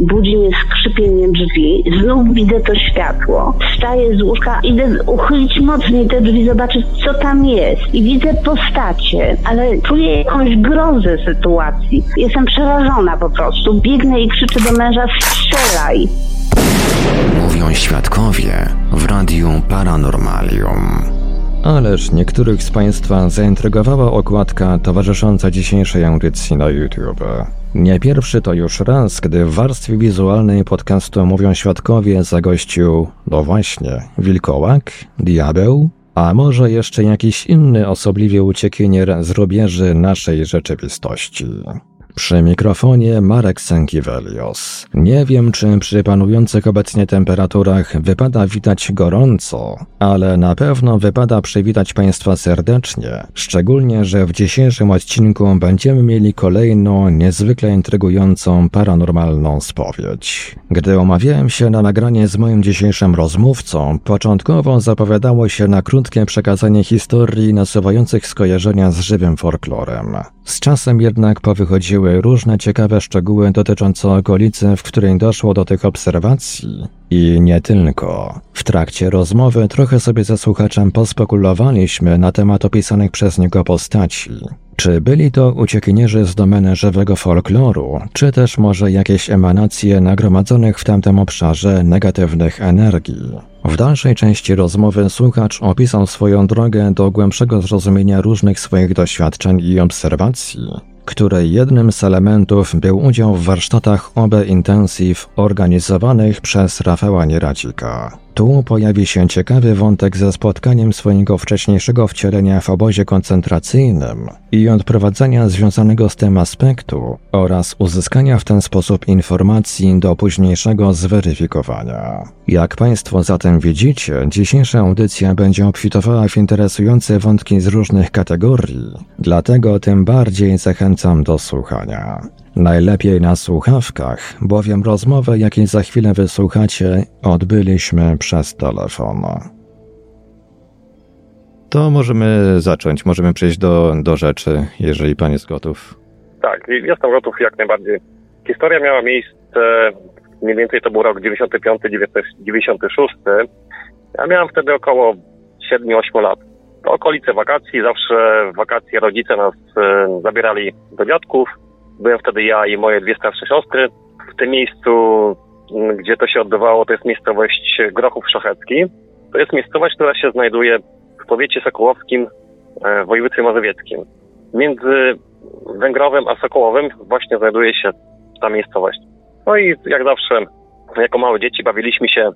Budzi mnie skrzypienie drzwi, znów widzę to światło. Wstaję z łóżka, idę uchylić mocniej te drzwi, zobaczyć co tam jest. I widzę postacie, ale czuję jakąś grozę sytuacji. Jestem przerażona po prostu. Biegnę i krzyczę do męża, strzelaj. Mówią świadkowie w radiu Paranormalium. Ależ niektórych z Państwa zaintrygowała okładka towarzysząca dzisiejszej audycji na YouTube. Nie pierwszy to już raz, gdy w warstwie wizualnej podcastu mówią świadkowie zagościł, no właśnie, wilkołak, diabeł, a może jeszcze jakiś inny osobliwie uciekinier z rubieży naszej rzeczywistości. Przy mikrofonie Marek Sankiewelios. Nie wiem, czy przy panujących obecnie temperaturach wypada witać gorąco, ale na pewno wypada przywitać Państwa serdecznie, szczególnie, że w dzisiejszym odcinku będziemy mieli kolejną, niezwykle intrygującą paranormalną spowiedź. Gdy omawiałem się na nagranie z moim dzisiejszym rozmówcą, początkowo zapowiadało się na krótkie przekazanie historii nasuwających skojarzenia z żywym folklorem. Z czasem jednak powychodziły różne ciekawe szczegóły dotyczące okolicy, w której doszło do tych obserwacji. I nie tylko. W trakcie rozmowy trochę sobie ze słuchaczem pospekulowaliśmy na temat opisanych przez niego postaci. Czy byli to uciekinierzy z domeny żywego folkloru, czy też może jakieś emanacje nagromadzonych w tamtym obszarze negatywnych energii? W dalszej części rozmowy słuchacz opisał swoją drogę do głębszego zrozumienia różnych swoich doświadczeń i obserwacji, której jednym z elementów był udział w warsztatach OB Intensive organizowanych przez Rafała Nieradzika. Tu pojawi się ciekawy wątek ze spotkaniem swojego wcześniejszego wcielenia w obozie koncentracyjnym i odprowadzenia związanego z tym aspektu oraz uzyskania w ten sposób informacji do późniejszego zweryfikowania. Jak Państwo zatem widzicie, dzisiejsza audycja będzie obfitowała w interesujące wątki z różnych kategorii, dlatego tym bardziej zachęcam do słuchania. Najlepiej na słuchawkach, bowiem rozmowę, jakiej za chwilę wysłuchacie, odbyliśmy przez telefon. To możemy zacząć, możemy przejść do, do rzeczy, jeżeli pan jest gotów. Tak, jestem gotów jak najbardziej. Historia miała miejsce, mniej więcej to był rok 95-96. Ja miałem wtedy około 7-8 lat. To okolice wakacji, zawsze w wakacje rodzice nas e, zabierali do dziadków. Byłem wtedy ja i moje dwie starsze siostry. W tym miejscu, m, gdzie to się odbywało, to jest miejscowość Grochów Szachecki. To jest miejscowość, która się znajduje w powiecie sokołowskim e, w województwie mazowieckim. Między Węgrowem a Sokołowym właśnie znajduje się ta miejscowość. No i jak zawsze, jako małe dzieci bawiliśmy się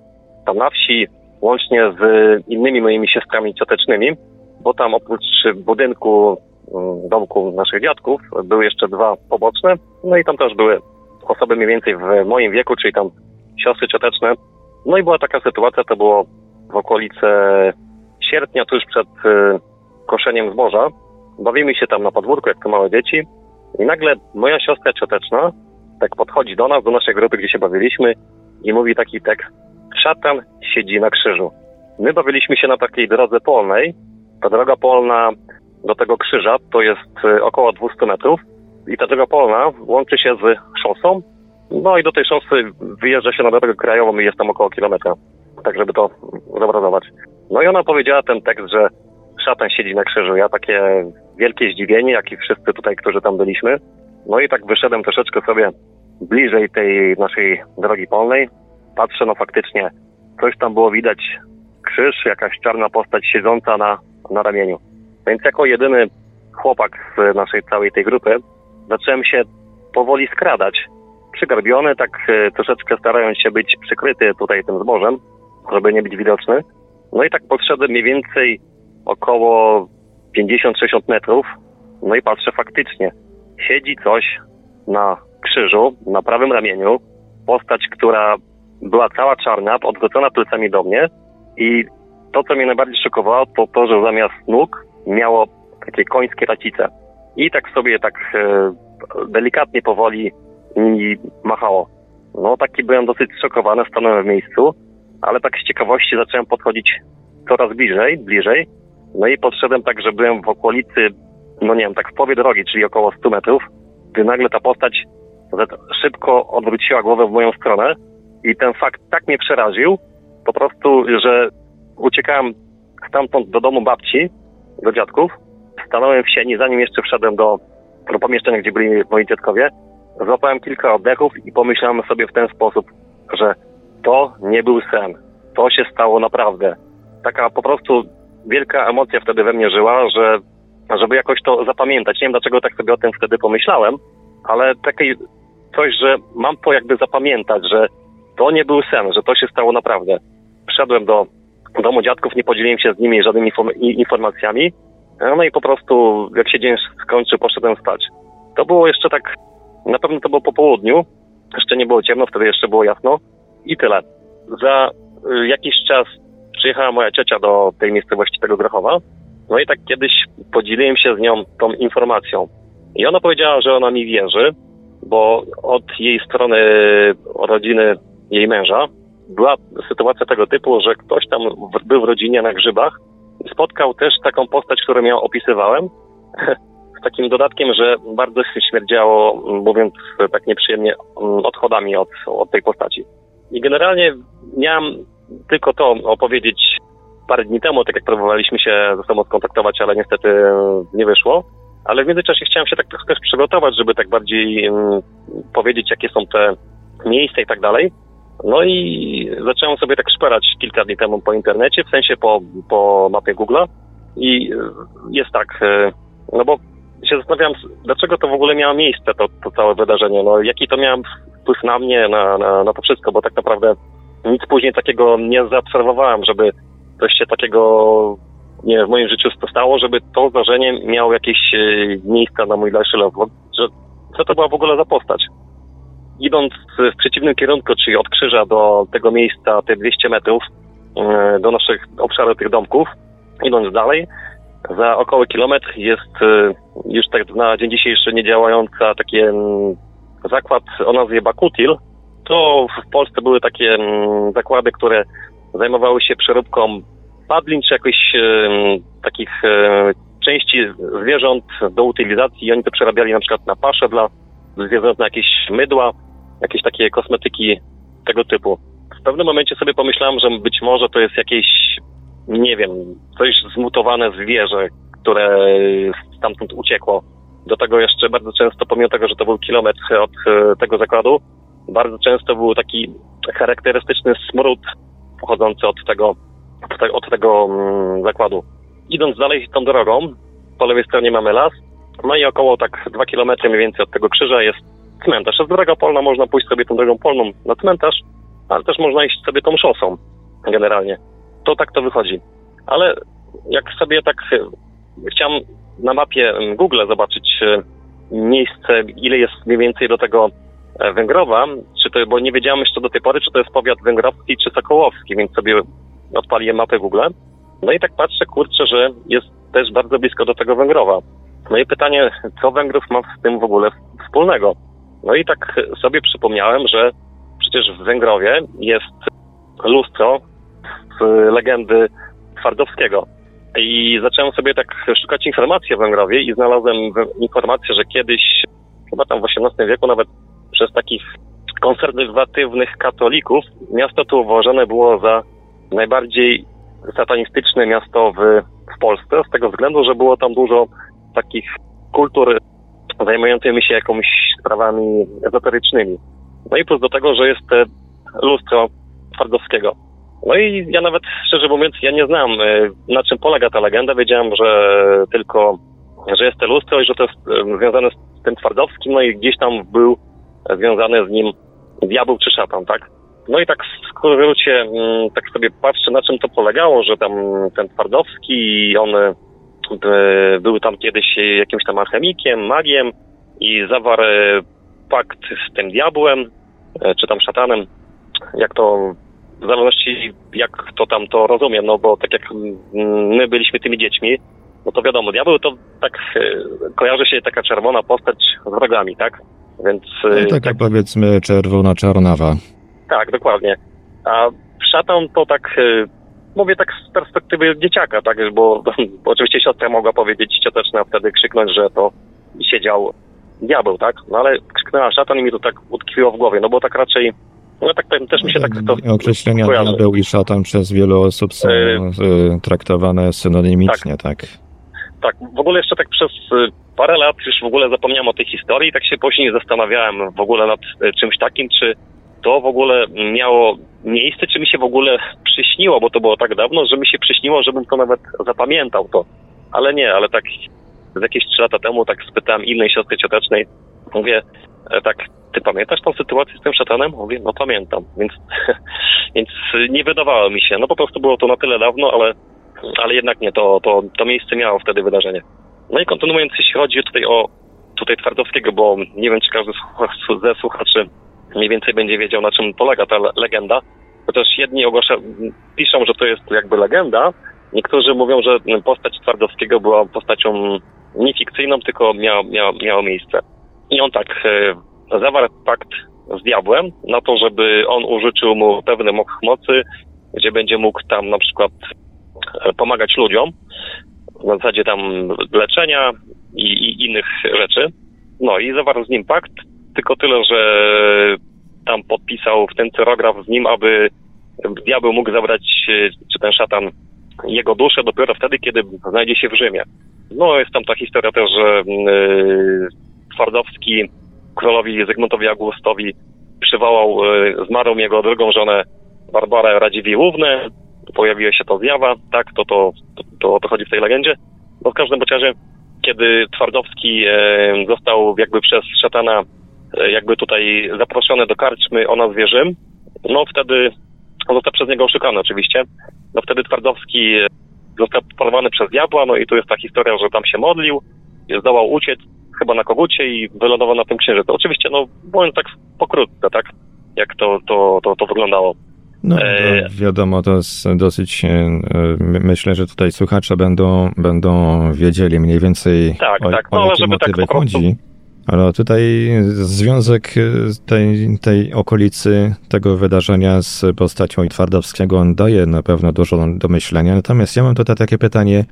tam na wsi, łącznie z innymi moimi siostrami ciotecznymi, bo tam oprócz budynku mm, domku naszych dziadków były jeszcze dwa poboczne, no i tam też były osoby mniej więcej w moim wieku, czyli tam siostry cioteczne. No i była taka sytuacja, to było w okolice sierpnia, tuż przed y, koszeniem zboża. Bawimy się tam na podwórku, jak to małe dzieci i nagle moja siostra cioteczna tak podchodzi do nas, do naszej grupy, gdzie się bawiliśmy i mówi taki tekst Szatan siedzi na krzyżu. My bawiliśmy się na takiej drodze polnej. Ta droga polna do tego krzyża to jest y, około 200 metrów i ta droga polna łączy się z szosą. No i do tej szosy wyjeżdża się na drogę krajową i jest tam około kilometra, tak żeby to zobrazować. No i ona powiedziała ten tekst, że szatan siedzi na krzyżu. Ja takie wielkie zdziwienie, jak i wszyscy tutaj, którzy tam byliśmy. No i tak wyszedłem troszeczkę sobie bliżej tej naszej drogi polnej. Patrzę, no faktycznie coś tam było widać, krzyż, jakaś czarna postać siedząca na, na ramieniu. Więc jako jedyny chłopak z naszej całej tej grupy zacząłem się powoli skradać. Przygarbiony, tak e, troszeczkę starając się być przykryty tutaj tym zbożem, żeby nie być widoczny. No i tak podszedłem mniej więcej około 50-60 metrów. No i patrzę faktycznie. Siedzi coś na krzyżu, na prawym ramieniu. Postać, która była cała czarna, odwrócona plecami do mnie. I to, co mnie najbardziej szokowało, to to, że zamiast nóg miało takie końskie racice. I tak sobie tak e, delikatnie, powoli mi machało. No taki byłem dosyć szokowany, stanąłem w miejscu, ale tak z ciekawości zacząłem podchodzić coraz bliżej, bliżej. No i podszedłem tak, że byłem w okolicy, no nie wiem, tak w połowie drogi, czyli około 100 metrów, gdy nagle ta postać szybko odwróciła głowę w moją stronę i ten fakt tak mnie przeraził, po prostu, że uciekałem stamtąd do domu babci, do dziadków, stanąłem w sieni, zanim jeszcze wszedłem do, do pomieszczenia, gdzie byli moi dziadkowie, złapałem kilka oddechów i pomyślałem sobie w ten sposób, że to nie był sen. To się stało naprawdę. Taka po prostu wielka emocja wtedy we mnie żyła, że żeby jakoś to zapamiętać. Nie wiem dlaczego tak sobie o tym wtedy pomyślałem, ale takie coś, że mam to jakby zapamiętać, że to nie był sen, że to się stało naprawdę. Wszedłem do domu dziadków, nie podzieliłem się z nimi żadnymi informacjami. No i po prostu, jak się dzień skończył, poszedłem spać. To było jeszcze tak, na pewno to było po południu. Jeszcze nie było ciemno, wtedy jeszcze było jasno. I tyle. Za y, jakiś czas przyjechała moja ciocia do tej miejscowości tego Grochowa. No i tak kiedyś podzieliłem się z nią tą informacją. I ona powiedziała, że ona mi wierzy, bo od jej strony rodziny jej męża była sytuacja tego typu, że ktoś tam był w rodzinie na grzybach i spotkał też taką postać, którą ja opisywałem. Z takim dodatkiem, że bardzo się śmierdziało, mówiąc tak nieprzyjemnie, odchodami od, od tej postaci. I generalnie miałem tylko to opowiedzieć parę dni temu, tak jak próbowaliśmy się ze sobą skontaktować, ale niestety nie wyszło. Ale w międzyczasie chciałem się tak trochę przygotować, żeby tak bardziej um, powiedzieć, jakie są te miejsca i tak dalej. No i zacząłem sobie tak szperać kilka dni temu po internecie, w sensie po, po mapie Google'a i jest tak, e, no bo się zastanawiam, dlaczego to w ogóle miało miejsce, to, to całe wydarzenie, no jaki to miał wpływ na mnie, na, na, na to wszystko, bo tak naprawdę nic później takiego nie zaobserwowałem, żeby coś się takiego nie w moim życiu stało, żeby to zdarzenie miało jakieś e, miejsca na mój dalszy los. Że, co to była w ogóle za postać? Idąc w przeciwnym kierunku, czyli od krzyża do tego miejsca, te 200 metrów, e, do naszych obszarów tych domków, idąc dalej, za około kilometr jest e, już tak na dzień dzisiejszy niedziałająca takie zakład o nazwie Bakutil. To w Polsce były takie zakłady, które zajmowały się przeróbką padlin czy jakichś e, takich części zwierząt do utylizacji i oni to przerabiali na przykład na pasze dla zwierząt, na jakieś mydła, jakieś takie kosmetyki tego typu. W pewnym momencie sobie pomyślałem, że być może to jest jakieś, nie wiem, coś zmutowane zwierzę, które stamtąd uciekło. Do tego jeszcze bardzo często, pomimo tego, że to był kilometr od e, tego zakładu, bardzo często był taki charakterystyczny smród pochodzący od tego od tego mm, zakładu. Idąc dalej tą drogą, po lewej stronie mamy las, no i około tak dwa kilometry mniej więcej od tego krzyża jest cmentarz. Jest droga polna, można pójść sobie tą drogą polną na cmentarz, ale też można iść sobie tą szosą generalnie. To tak to wychodzi. Ale jak sobie tak e, chciałem na mapie Google zobaczyć e, miejsce, ile jest mniej więcej do tego e, Węgrowa, czy to, bo nie wiedziałem jeszcze do tej pory, czy to jest powiat węgrowski, czy sokołowski, więc sobie odpaliłem mapę Google. No i tak patrzę, kurczę, że jest też bardzo blisko do tego Węgrowa. No i pytanie, co Węgrów ma z tym w ogóle wspólnego? No i tak sobie przypomniałem, że przecież w Węgrowie jest lustro z legendy Twardowskiego. I zacząłem sobie tak szukać informacji o Węgrowie i znalazłem informację, że kiedyś, chyba tam w XVIII wieku nawet przez takich konserwatywnych katolików, miasto tu uważane było za najbardziej satanistyczne miasto w, w Polsce, z tego względu, że było tam dużo takich kultur zajmującymi się jakimiś sprawami ezoterycznymi. No i plus do tego, że jest lustro Twardowskiego. No i ja nawet, szczerze mówiąc, ja nie znam, e, na czym polega ta legenda. Wiedziałem, że tylko że jest to lustro i że to jest e, związane z tym Twardowskim, no i gdzieś tam był związany z nim diabeł czy szatan, tak? No i tak w skrócie mm, tak sobie patrzę, na czym to polegało, że tam ten Twardowski, on e, był tam kiedyś jakimś tam alchemikiem, magiem i zawarł e, pakt z tym diabłem, e, czy tam szatanem, jak to w zależności jak to tam to rozumiem, no bo tak jak my byliśmy tymi dziećmi, no to wiadomo, diabeł to tak kojarzy się taka czerwona postać z wrogami, tak? Więc... No taka tak, powiedzmy czerwona czarnawa. Tak, dokładnie. A szatan to tak, mówię tak z perspektywy dzieciaka, tak, bo, bo oczywiście siostra mogła powiedzieć cioteczna wtedy krzyknąć, że to siedział diabeł, tak? No ale krzyknęła szatan i mi to tak utkwiło w głowie, no bo tak raczej, no tak powiem, też mi się tak to Określenia kojarzy. diabeł i szatan przez wielu osób są y, traktowane synonimicznie, tak? tak? Tak, w ogóle jeszcze tak przez parę lat już w ogóle zapomniałem o tej historii i tak się później zastanawiałem w ogóle nad czymś takim, czy to w ogóle miało miejsce, czy mi się w ogóle przyśniło, bo to było tak dawno, że mi się przyśniło, żebym to nawet zapamiętał to. Ale nie, ale tak z jakieś trzy lata temu tak spytałem innej siostry ciotecznej, mówię, e, tak, ty pamiętasz tą sytuację z tym szatanem? Mówię, no pamiętam, więc, więc nie wydawało mi się, no po prostu było to na tyle dawno, ale, ale jednak nie, to, to, to miejsce miało wtedy wydarzenie. No i kontynuując, jeśli chodzi tutaj o tutaj Twardowskiego, bo nie wiem, czy każdy ze słuchaczy mniej więcej będzie wiedział, na czym polega ta legenda. Chociaż jedni ogłasza, piszą, że to jest jakby legenda, niektórzy mówią, że postać Twardowskiego była postacią nie fikcyjną, tylko miała, miała, miała miejsce. I on tak e, zawarł pakt z diabłem na to, żeby on użyczył mu pewnych mocy, gdzie będzie mógł tam na przykład e, pomagać ludziom, na zasadzie tam leczenia i, i innych rzeczy. No i zawarł z nim pakt, tylko tyle, że tam podpisał w ten cyrograf z nim, aby diabeł mógł zabrać, e, czy ten szatan, jego duszę dopiero wtedy, kiedy znajdzie się w Rzymie. No jest tam ta historia też, że yy, Twardowski królowi Zygmuntowi Augustowi przywołał, yy, zmarł jego drugą żonę Barbarę Radziwiłłównę, pojawiła się to zjawa, tak, to, to, to, to chodzi w tej legendzie. No w każdym razie, kiedy Twardowski został jakby przez szatana jakby tutaj zaproszony do karczmy o nazwie Rzym, no wtedy on został przez niego oszukany oczywiście. No wtedy Twardowski został porwany przez diabła, no i tu jest ta historia, że tam się modlił, zdołał uciec chyba na kogucie i wylądował na tym księżycu. Oczywiście, no mówiąc tak pokrótce, tak, jak to, to, to, to wyglądało. No, e... wiadomo, to jest dosyć, e, myślę, że tutaj słuchacze będą, będą wiedzieli mniej więcej tak, o, tak. No, o jakie motywy tak chodzi. Ale tutaj związek tej, tej okolicy, tego wydarzenia z postacią Twardowskiego on daje na pewno dużo do myślenia. Natomiast ja mam tutaj takie pytanie,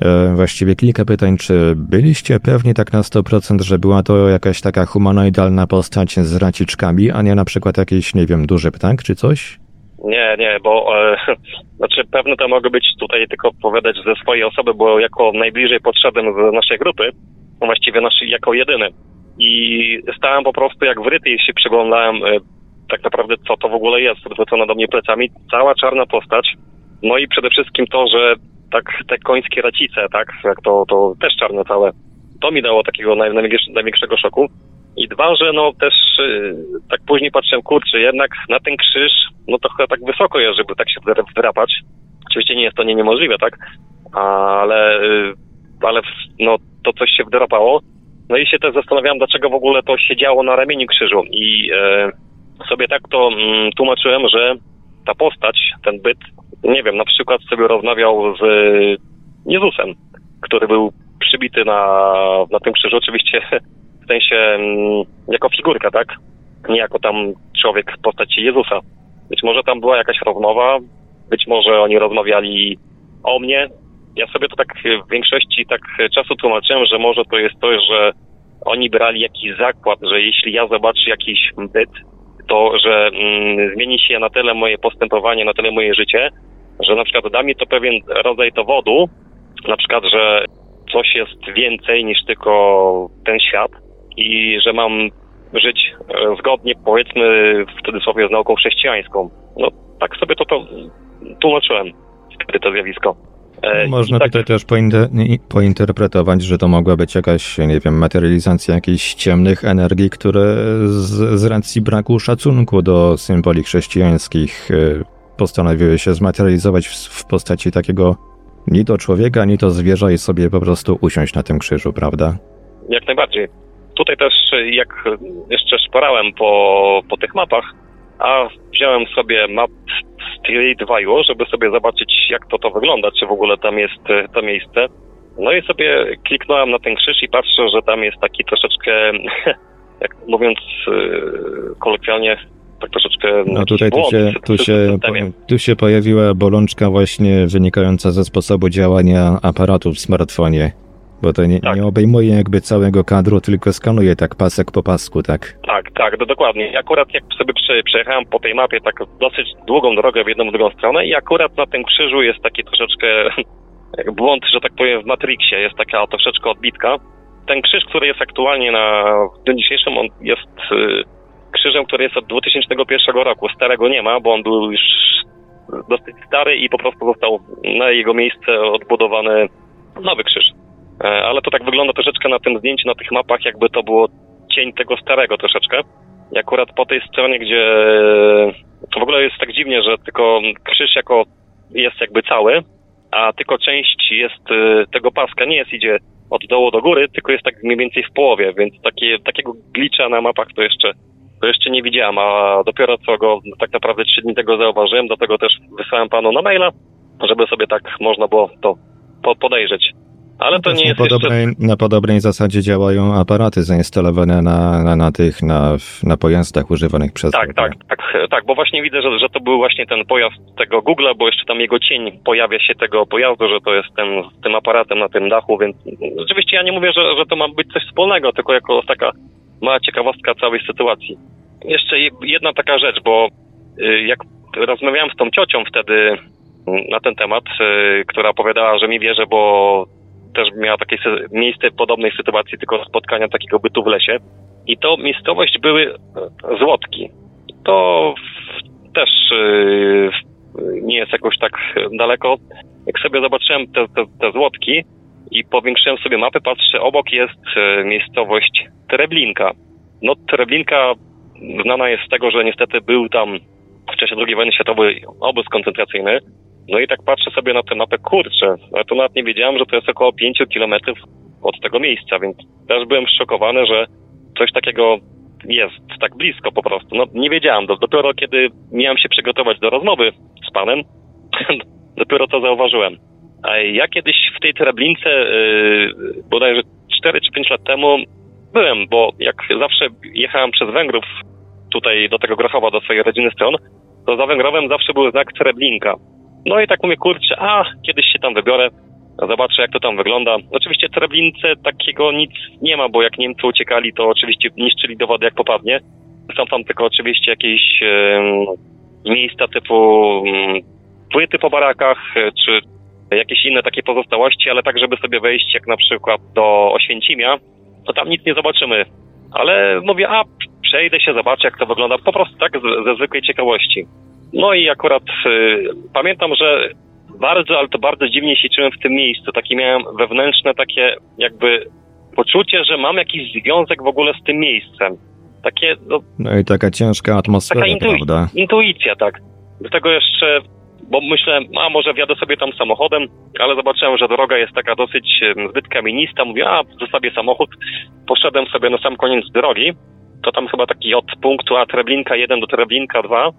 e, właściwie kilka pytań. Czy byliście pewni tak na 100%, że była to jakaś taka humanoidalna postać z raciczkami, a nie na przykład jakiś, nie wiem, duży ptak czy coś? Nie, nie, bo e, znaczy pewne to mogę być tutaj tylko powiedzieć ze swojej osoby, bo jako najbliżej podszedłem z naszej grupy, właściwie nasz, jako jedyny i stałem po prostu jak wryty i się przyglądałem e, tak naprawdę co to w ogóle jest, odwrócona do mnie plecami, cała czarna postać, no i przede wszystkim to, że tak te końskie racice, tak, jak to, to też czarne całe, to mi dało takiego naj, największego szoku. I dwa, że no też yy, tak później patrzyłem, kurczę, jednak na ten krzyż, no to chyba tak wysoko jest, żeby tak się wdrapać. Oczywiście nie jest to nie niemożliwe, tak, ale, yy, ale no to coś się wdrapało. No i się też zastanawiałem, dlaczego w ogóle to się działo na ramieniu krzyżu. I e, sobie tak to mm, tłumaczyłem, że ta postać, ten byt, nie wiem, na przykład sobie rozmawiał z Jezusem, który był przybity na, na tym krzyżu, oczywiście w sensie mm, jako figurka, tak? Nie jako tam człowiek w postaci Jezusa. Być może tam była jakaś rozmowa, być może oni rozmawiali o mnie, ja sobie to tak w większości tak czasu tłumaczyłem, że może to jest to, że oni brali jakiś zakład, że jeśli ja zobaczę jakiś byt, to że mm, zmieni się na tyle moje postępowanie, na tyle moje życie, że na przykład da mi to pewien rodzaj dowodu, na przykład, że coś jest więcej niż tylko ten świat i że mam żyć e, zgodnie, powiedzmy, w cudzysłowie z nauką chrześcijańską. No, tak sobie to, to tłumaczyłem wtedy to zjawisko. E, Można tak- tutaj też pointer- pointerpretować, że to mogła być jakaś, nie wiem, materializacja jakichś ciemnych energii, które z, z racji braku szacunku do symboli chrześcijańskich e, postanowiły się zmaterializować w, w postaci takiego ni to człowieka, ni to zwierza i sobie po prostu usiąść na tym krzyżu, prawda? Jak najbardziej. Tutaj też jak jeszcze szparałem po, po tych mapach, a wziąłem sobie map View, żeby sobie zobaczyć jak to to wygląda, czy w ogóle tam jest e, to miejsce. No i sobie kliknąłem na ten krzyż i patrzę, że tam jest taki troszeczkę, jak mówiąc e, kolokwialnie, tak troszeczkę No tutaj tu błąd się, w tu, się, tu się pojawiła bolączka właśnie wynikająca ze sposobu działania aparatu w smartfonie. Bo to nie, Tak. nie obejmuje jakby całego kadru, tylko skanuje tak pasek po pasku, tak? Tak, tak, to dokładnie. Akurat jak sobie prze, przejechałem po tej mapie tak dosyć długą drogę w jedną w drugą stronę i akurat na tym krzyżu jest taki troszeczkę błąd, że tak powiem w Matrixie, jest taka troszeczkę odbitka. Ten krzyż, który jest aktualnie na w dniu dzisiejszym, on jest y, krzyżem, który jest od 2001 roku. Starego nie ma, bo on był już dosyć stary i po prostu został na jego miejsce odbudowany nowy krzyż. E, Ale to tak wygląda troszeczkę na tym zdjęciu, na tych mapach, jakby to było cień tego starego troszeczkę. I akurat po tej stronie, gdzie to w ogóle jest tak dziwnie, że tylko krzyż jako jest jakby cały, a tylko część jest y, tego paska nie jest idzie od dołu do góry, tylko jest tak mniej więcej w połowie, więc takie, takiego glitcha na mapach to jeszcze to jeszcze nie widziałem, a dopiero co go tak naprawdę trzy dni tego zauważyłem, do tego też wysłałem panu na maila, żeby sobie tak można było to po, podejrzeć. Ale to nie na, jest jeszcze... podobnej, na podobnej zasadzie działają aparaty zainstalowane na, na, na tych, na, na pojazdach używanych przez Tak, tak, tak, tak, bo właśnie widzę, że, że to był właśnie ten pojazd tego Google'a, bo jeszcze tam jego cień pojawia się tego pojazdu, że to jest ten, tym aparatem na tym dachu, więc oczywiście ja nie mówię, że, że to ma być coś wspólnego, tylko jako taka mała ciekawostka całej sytuacji. Jeszcze je- jedna taka rzecz, bo y, jak rozmawiałem z tą ciocią wtedy mm, na ten temat, y, która opowiadała, że mi wierzy, bo też miała takie miejsce podobnej sytuacji, tylko spotkania takiego bytu w lesie. I to miejscowość były e, Złotki. To w- też yy, nie jest jakoś tak daleko. Jak sobie zobaczyłem te, te, te Złotki i powiększyłem sobie mapę, patrzę, obok jest e, miejscowość Treblinka. No Treblinka znana jest z tego, że niestety był tam w czasie II wojny światowej obóz koncentracyjny. No i tak patrzę sobie na tę mapę, kurczę, ale to nawet nie wiedziałem, że to jest około 5 kilometrów od tego miejsca, więc też byłem zszokowany, że coś takiego jest tak blisko po prostu. No nie wiedziałem, do- dopiero kiedy miałem się przygotować do rozmowy z panem, dopiero to zauważyłem. A ja kiedyś w tej Treblince, yy, bodajże 4 czy 5 lat temu byłem, bo jak zawsze jechałem przez Węgrów tutaj do tego Grochowa, do swojej rodziny stron, to za Węgrowem zawsze był znak Treblinka. No i tak mówię, kurczę, a kiedyś się tam wybiorę, zobaczę jak to tam wygląda. Oczywiście Treblince takiego nic nie ma, bo jak Niemcy uciekali, to oczywiście niszczyli dowody jak popadnie. Są tam tylko oczywiście jakieś miejsca typu em, płyty po barakach, e, czy jakieś inne takie pozostałości, ale tak, żeby sobie wejść jak na przykład do Oświęcimia, to tam nic nie zobaczymy. Ale mówię, a przejdę się, zobaczę jak to wygląda, po prostu tak ze zwykłej ciekawości. No i akurat y, pamiętam, że bardzo, ale to bardzo dziwnie się czułem w tym miejscu. Takie miałem wewnętrzne takie jakby poczucie, że mam jakiś związek w ogóle z tym miejscem. Takie, no, No i taka ciężka atmosfera, taka intui- prawda? intuicja, tak. Do tego jeszcze, bo myślałem, a może wjadę sobie tam samochodem, ale zobaczyłem, że droga jest taka dosyć zbyt kamienista. Mówię, a zostawię samochód. Poszedłem sobie na sam koniec drogi. To tam chyba taki od punktu A Treblinka 1 do Treblinka 2.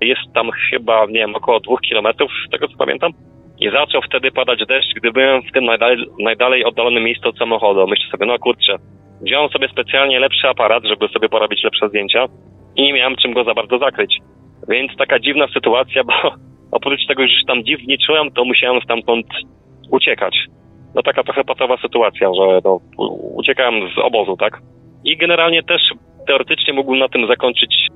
Jest tam chyba, nie wiem, około dwóch kilometrów, z tego co pamiętam. I zaczął wtedy padać deszcz, gdy byłem w tym najdalej, najdalej oddalonym miejscu od samochodu. Myślę sobie, no kurczę, wziąłem sobie specjalnie lepszy aparat, żeby sobie porobić lepsze zdjęcia i nie miałem czym go za bardzo zakryć. Więc taka dziwna sytuacja, bo oprócz tego, że tam dziwnie czułem, to musiałem stamtąd uciekać. No taka trochę patowa sytuacja, że no, uciekałem z obozu, tak? I generalnie też teoretycznie mógłbym na tym zakończyć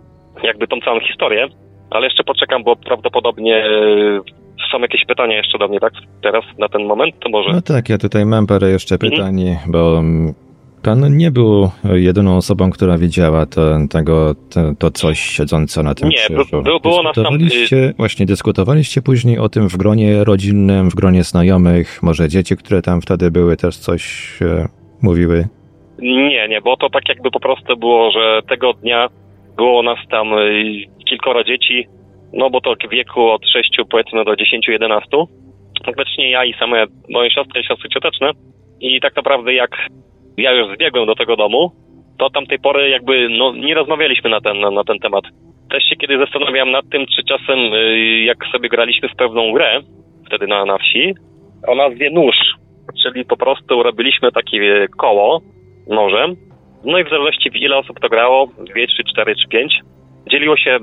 jakby tą całą historię, ale jeszcze poczekam, bo prawdopodobnie e, są jakieś pytania jeszcze do mnie, tak? Teraz, na ten moment, to może... No tak, ja tutaj mam parę jeszcze Mhm. pytań, bo mm, Pan nie był jedyną osobą, która widziała to, tego, to, to coś siedzące na tym Nie, krzyżu. by- było nas tam, Właśnie dyskutowaliście później o tym w gronie rodzinnym, w gronie znajomych, może dzieci, które tam wtedy były, też coś e, mówiły. Nie, nie, bo to tak jakby po prostu było, że tego dnia było nas tam kilkoro dzieci, no bo to w wieku od 6 powiedzmy do 10-11. Faktycznie ja i same moje siostry siostry cioteczne. I tak naprawdę jak ja już zbiegłem do tego domu, to tamtej pory jakby no, nie rozmawialiśmy na ten, na, na ten temat. Też się kiedy zastanawiałem nad tym, czy czasem y, jak sobie graliśmy w pewną grę, wtedy na, na wsi, o nazwie nóż, czyli po prostu robiliśmy takie y, koło, nożem. No i w zależności w ile osób to grało, dwie, trzy, cztery czy pięć, dzieliło się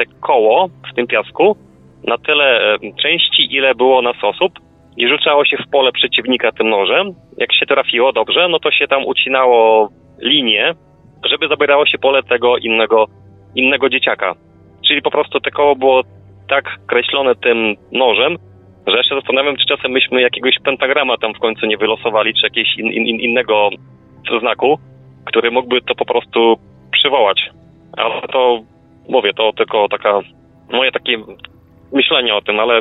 te koło w tym piasku na tyle e, części, ile było nas osób i rzucało się w pole przeciwnika tym nożem. Jak się trafiło dobrze, no to się tam ucinało linię, żeby zabierało się pole tego innego, innego dzieciaka. Czyli po prostu te koło było tak kreślone tym nożem, że się zastanawiam, czy czasem myśmy jakiegoś pentagrama tam w końcu nie wylosowali, czy jakiegoś in, in, innego znaku, który mógłby to po prostu przywołać. Ale to, mówię, to tylko taka, moje takie myślenie o tym, ale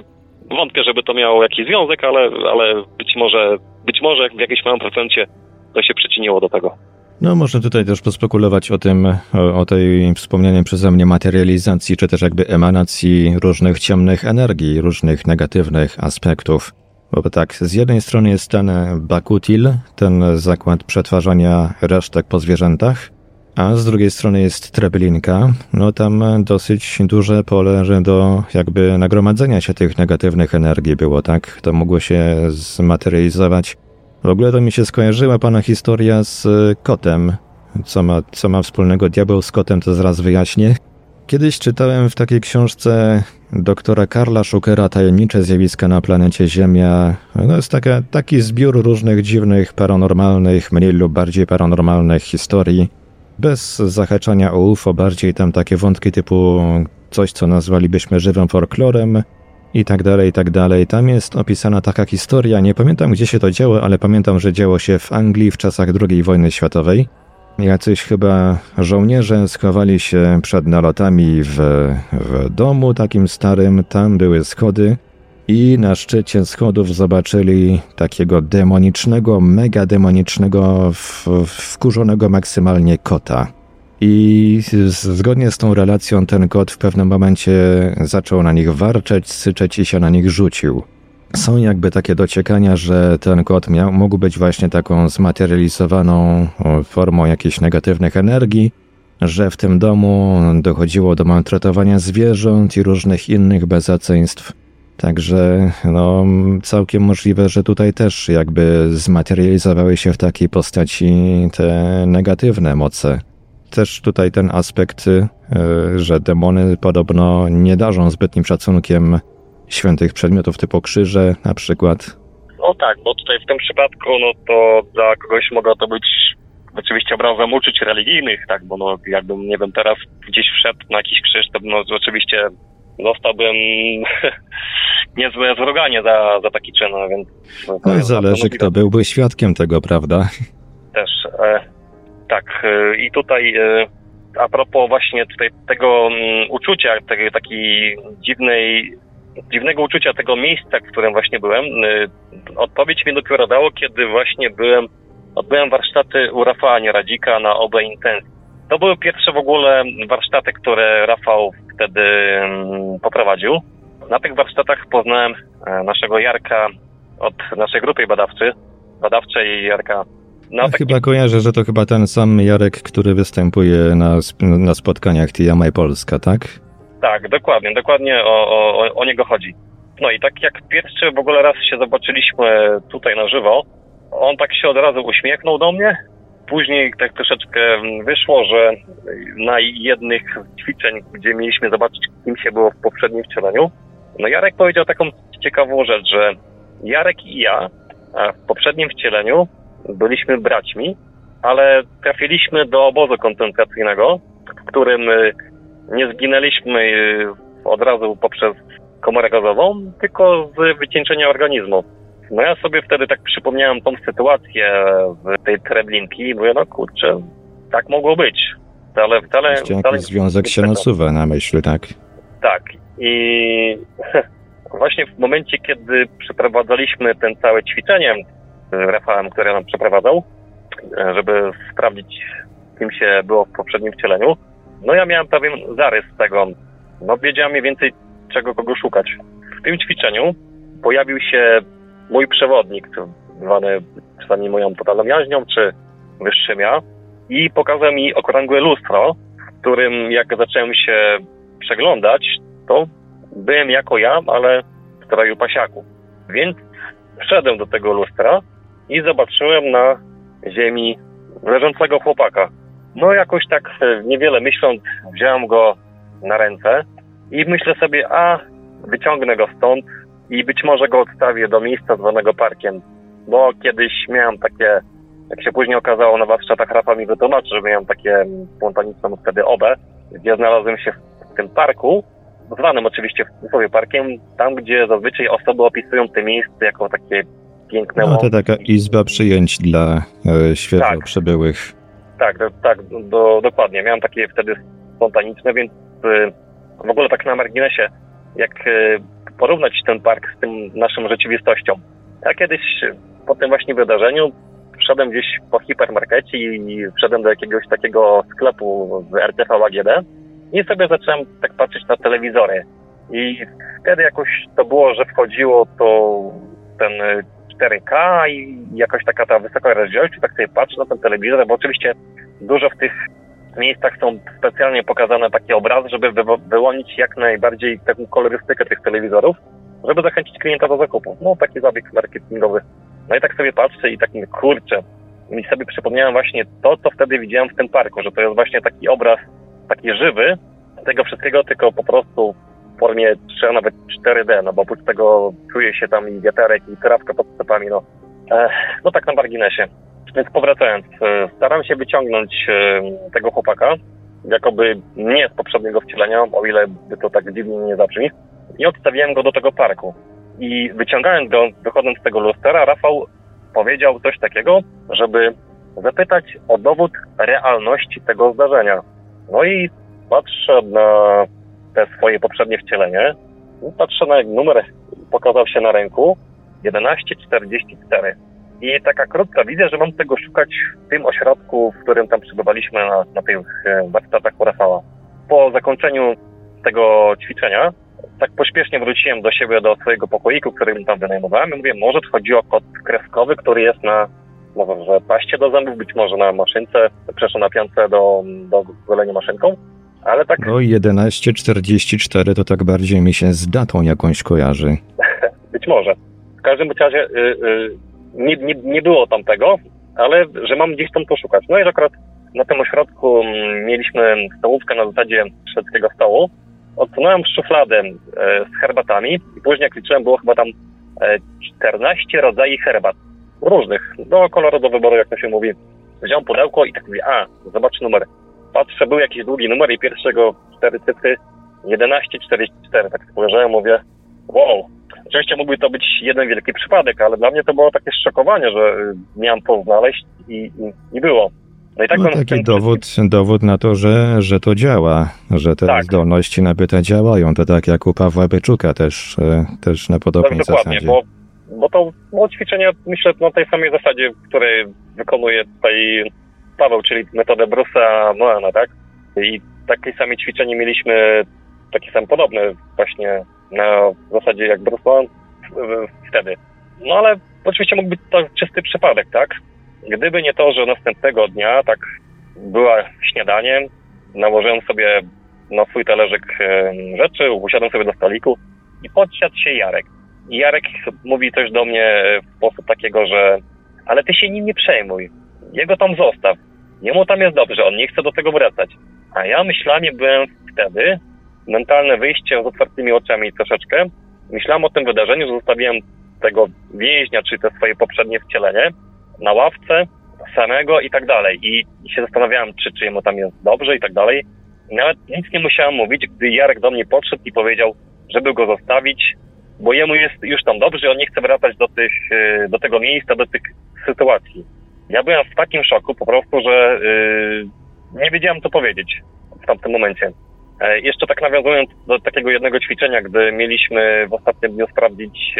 wątpię, żeby to miało jakiś związek, ale, ale być może, być może w jakimś małym procencie to się przyczyniło do tego. No, można tutaj też pospekulować o tym, o, o tej wspomnianej przeze mnie materializacji, czy też jakby emanacji różnych ciemnych energii, różnych negatywnych aspektów. Bo tak, z jednej strony jest ten Bakutil, ten zakład przetwarzania resztek po zwierzętach, a z drugiej strony jest Treblinka. No tam dosyć duże pole do jakby nagromadzenia się tych negatywnych energii było, tak? To mogło się zmaterializować. W ogóle to mi się skojarzyła pana historia z kotem. Co ma, co ma wspólnego diabeł z kotem, to zaraz wyjaśnię. Kiedyś czytałem w takiej książce doktora Karla Schukera Tajemnicze zjawiska na planecie Ziemia. To jest taka, taki zbiór różnych dziwnych, paranormalnych, mniej lub bardziej paranormalnych historii. Bez zahaczania o UFO, bardziej tam takie wątki typu coś, co nazwalibyśmy żywym folklorem i tak dalej, i tak dalej. Tam jest opisana taka historia, nie pamiętam gdzie się to działo, ale pamiętam, że działo się w Anglii w czasach II wojny światowej. Jacyś chyba żołnierze schowali się przed nalotami w, w domu takim starym, tam były schody i na szczycie schodów zobaczyli takiego demonicznego, mega demonicznego, wkurzonego maksymalnie kota. I zgodnie z tą relacją ten kot w pewnym momencie zaczął na nich warczeć, syczeć i się na nich rzucił. Są jakby takie dociekania, że ten kot miał, mógł być właśnie taką zmaterializowaną formą jakichś negatywnych energii, że w tym domu dochodziło do maltretowania zwierząt i różnych innych bezaceństw. Także no, całkiem możliwe, że tutaj też jakby zmaterializowały się w takiej postaci te negatywne moce. Też tutaj ten aspekt, y, że demony podobno nie darzą zbytnim szacunkiem świętych przedmiotów typu krzyże na przykład. No tak, bo tutaj w tym przypadku, no to dla kogoś mogło to być oczywiście obrazem uczuć religijnych, tak, bo no jakbym, nie wiem, teraz gdzieś wszedł na jakiś krzyż, to no oczywiście dostałbym niezłe zroganie za, za taki czyn, no więc... No, to No, zależy, kto byłby świadkiem tego, prawda? też. E, tak, e, i tutaj e, a propos właśnie tutaj tego mm, uczucia, tej takiej dziwnej, dziwnego uczucia tego miejsca, w którym właśnie byłem, e, odpowiedź mi dopiero dało, kiedy właśnie byłem, odbyłem warsztaty u Rafała Nieradzika na OB Intensji. To były pierwsze w ogóle warsztaty, które Rafał wtedy mm, poprowadził. Na tych warsztatach poznałem e, naszego Jarka od naszej grupy badawczej, badawczej Jarka no, Ja chyba kojarzę, że to chyba ten sam Jarek, który występuje na, na spotkaniach TMI Polska, tak? Tak, dokładnie, dokładnie o, o, o niego chodzi. No i tak jak pierwszy w ogóle raz się zobaczyliśmy tutaj na żywo, on tak się od razu uśmiechnął do mnie. Później tak troszeczkę wyszło, że na jednych ćwiczeń, gdzie mieliśmy zobaczyć, kim się było w poprzednim wcieleniu, no Jarek powiedział taką ciekawą rzecz, że Jarek i ja w poprzednim wcieleniu byliśmy braćmi, ale trafiliśmy do obozu koncentracyjnego, w którym y, nie zginęliśmy y, od razu poprzez komorę gazową, tylko z wycieńczenia organizmu. No ja sobie wtedy tak przypomniałem tą sytuację w tej Treblinki i mówię, no kurczę, tak mogło być. Ale wcale... Jakiś wcale związek się nasuwa na myśl, tak? Tak. I właśnie w momencie, kiedy przeprowadzaliśmy ten całe ćwiczenie z Rafałem, które nam przeprowadzał, żeby sprawdzić, kim się było w poprzednim wcieleniu, no ja miałem pewien zarys tego. No wiedziałem mniej więcej, czego kogo szukać. W tym ćwiczeniu pojawił się mój przewodnik, zwany czasami moją totalną jaźnią, czy wyższym ja, i pokazał mi okrągłe lustro, w którym jak zacząłem się przeglądać, to byłem jako ja, ale w stroju pasiaku. Więc wszedłem do tego lustra i zobaczyłem na ziemi leżącego chłopaka. No jakoś tak niewiele myśląc, wziąłem go na ręce i myślę sobie, a wyciągnę go stąd i być może go odstawię do miejsca zwanego parkiem. Bo kiedyś miałem takie, jak się później okazało na warsztatach Rafa mi wytłumaczył, że miałem takie spontaniczną wtedy obę, gdzie znalazłem się w tym parku, zwanym oczywiście w cudzysłowie parkiem, tam gdzie zazwyczaj osoby opisują te miejsce jako takie piękne... No to taka izba przyjęć dla e, świeżo Tak. przybyłych. Tak, do, tak, do, dokładnie. Miałem takie wtedy spontaniczne, więc y, w ogóle tak na marginesie, jak y, porównać ten park z tym naszą rzeczywistością. Ja kiedyś po tym właśnie wydarzeniu wszedłem gdzieś po hipermarkecie i wszedłem do jakiegoś takiego sklepu z RTV AGD i sobie zacząłem tak patrzeć na telewizory. I wtedy jakoś to było, że wchodziło to ten y, 4K i jakoś taka ta wysoka rozdzielczość, tak sobie patrzę na ten telewizor, bo oczywiście dużo w tych miejscach są specjalnie pokazane takie obrazy, żeby wy, wyłonić jak najbardziej taką kolorystykę tych telewizorów, żeby zachęcić klienta do zakupu. No taki zabieg marketingowy. No i tak sobie patrzę i tak mówię, kurczę, i sobie przypomniałem właśnie to, co wtedy widziałem w tym parku, że to jest właśnie taki obraz, taki żywy tego wszystkiego, tylko po prostu w formie 3, a nawet 4D, no bo oprócz tego czuje się tam i wiaterek, i trawka pod stopami, no. E, no tak na marginesie. Więc powracając, e, staram się wyciągnąć e, tego chłopaka, jakoby nie z poprzedniego wcielenia, o ile by to tak dziwnie nie zabrzmi, i odstawiłem go do tego parku. I wyciągając go, wychodząc z tego lustra, Rafał powiedział coś takiego, żeby zapytać o dowód realności tego zdarzenia. No i patrzę na te swoje poprzednie wcielenie, patrzę na numer, pokazał się na ręku, 1144. I taka krótka wizja, że mam tego szukać w tym ośrodku, w którym tam przebywaliśmy na, na tych e, warsztatach u Rafała. Po zakończeniu tego ćwiczenia, tak pośpiesznie wróciłem do siebie, do swojego pokoiku, który tam wynajmowałem i mówię, może to chodzi o kod kreskowy, który jest na może paście do zębów, być może na maszynce, przepraszam, na piance do, do golenia maszynką, ale tak No i 11.44 to tak bardziej mi się z datą jakąś kojarzy. Być może. W każdym razie y, y, nie, nie, nie było tam tego, ale że mam gdzieś tam poszukać. No i akurat na tym ośrodku mm, mieliśmy stołówkę na zasadzie szwedzkiego stołu. Odsunąłem szufladę e, z herbatami i później jak liczyłem było chyba tam e, 14 rodzajów herbat. Różnych, do koloru do wyboru jak to się mówi. Wziąłem pudełko i tak mówię, a zobacz numer. Patrzę, był jakiś długi numer i pierwszego cztery cyfry 1144. Tak spojrzałem, mówię, wow, Oczywiście mógłby to być jeden wielki przypadek, ale dla mnie to było takie szokowanie, że y, miałem to znaleźć i, i nie było. No i tak No taki dowód, dowód na to, że, że to działa, że te Tak. zdolności nabyte działają. To tak jak u Pawła Byczuka też, e, też na podobnej Tak, dokładnie, zasadzie. bo, bo to było ćwiczenie, myślę, na tej samej zasadzie, której wykonuje tutaj Paweł, czyli metodę Bruce'a Moana, tak? I takie same ćwiczenie mieliśmy, takie same podobne właśnie na zasadzie jak w- wtedy. No ale oczywiście mógł być to czysty przypadek, tak? Gdyby nie to, że następnego dnia tak była śniadanie, nałożyłem sobie na swój talerzyk rzeczy, usiadłem sobie do stoliku i podsiadł się Jarek. I Jarek mówi coś do mnie w sposób takiego, że ale ty się nim nie przejmuj. Jego tam zostaw. Jemu tam jest dobrze, on nie chce do tego wracać. A ja myślami byłem wtedy, mentalne wyjście z otwartymi oczami troszeczkę. Myślałem o tym wydarzeniu, że zostawiłem tego więźnia, czy te swoje poprzednie wcielenie na ławce samego i tak dalej. I, się zastanawiałem, czy, czy jemu tam jest dobrze i tak dalej. Nawet nic nie musiałem mówić, gdy Jarek do mnie podszedł i powiedział, żeby go zostawić, bo jemu jest już tam dobrze, on nie chce wracać do, tych, e, do tego miejsca, do tych sytuacji. Ja byłem w takim szoku po prostu, że yy, nie wiedziałem co powiedzieć w tamtym momencie. E, jeszcze tak nawiązując do takiego jednego ćwiczenia, gdy mieliśmy w ostatnim dniu sprawdzić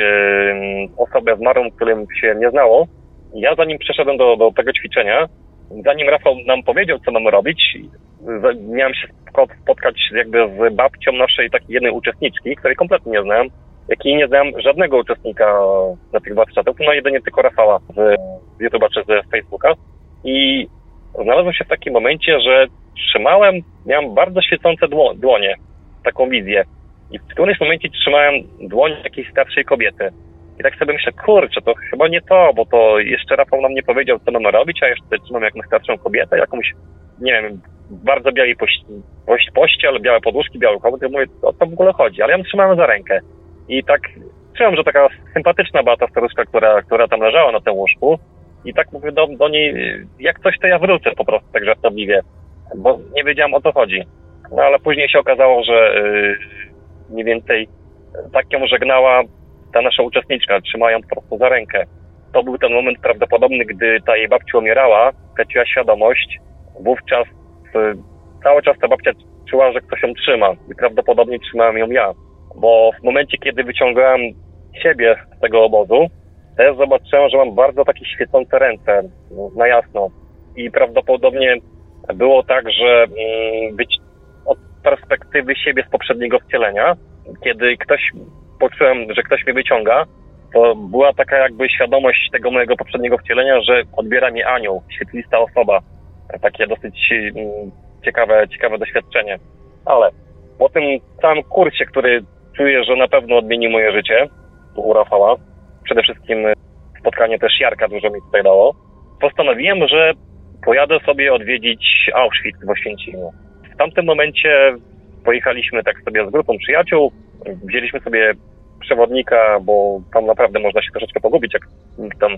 osobę zmarłą, którym się nie znało, ja zanim przeszedłem do, do tego ćwiczenia, zanim Rafał nam powiedział, co mamy robić, miałem się spotkać jakby z babcią naszej takiej jednej uczestniczki, której kompletnie nie znałem, jak i nie znam żadnego uczestnika na tych warsztatach, no jedynie tylko Rafała z YouTube'a czy z Facebooka. I znalazłem się w takim momencie, że trzymałem, miałem bardzo świecące dłonie, taką wizję. I w którymś momencie trzymałem dłoń jakiejś starszej kobiety. I tak sobie myślę, kurczę, to chyba nie to, bo to jeszcze Rafał nam nie powiedział, co mamy robić, a jeszcze trzymam jakąś starszą kobietę, jakąś, nie wiem, bardzo białej pości, pościel, białe podłóżki, biały. Ja mówię, o co w ogóle chodzi? Ale ja ją trzymałem za rękę. I tak czułem, że taka sympatyczna była ta staruszka, która, która tam leżała na tym łóżku. I tak mówię do, do niej, jak coś to ja wrócę po prostu tak żartobliwie, bo nie wiedziałem o co chodzi. No ale później się okazało, że yy, mniej więcej tak ją żegnała ta nasza uczestniczka, trzymając po prostu za rękę. To był ten moment prawdopodobny, gdy ta jej babcia umierała, traciła świadomość. Wówczas yy, cały czas ta babcia czuła, że ktoś ją trzyma i prawdopodobnie trzymałem ją ja bo w momencie, kiedy wyciągałem siebie z tego obozu, też zobaczyłem, że mam bardzo takie świecące ręce, no, na jasno. I prawdopodobnie było tak, że mm, być od perspektywy siebie z poprzedniego wcielenia, kiedy ktoś, poczułem, że ktoś mnie wyciąga, to była taka jakby świadomość tego mojego poprzedniego wcielenia, że odbiera mnie anioł, świetlista osoba. Takie dosyć mm, ciekawe, ciekawe doświadczenie. Ale po tym całym kursie, który czuję, że na pewno odmieni moje życie u Rafała. Przede wszystkim spotkanie też Jarka dużo mi tutaj dało. Postanowiłem, że pojadę sobie odwiedzić Auschwitz w Oświęcimiu. W tamtym momencie pojechaliśmy tak sobie z grupą przyjaciół, wzięliśmy sobie przewodnika, bo tam naprawdę można się troszeczkę pogubić, jak tam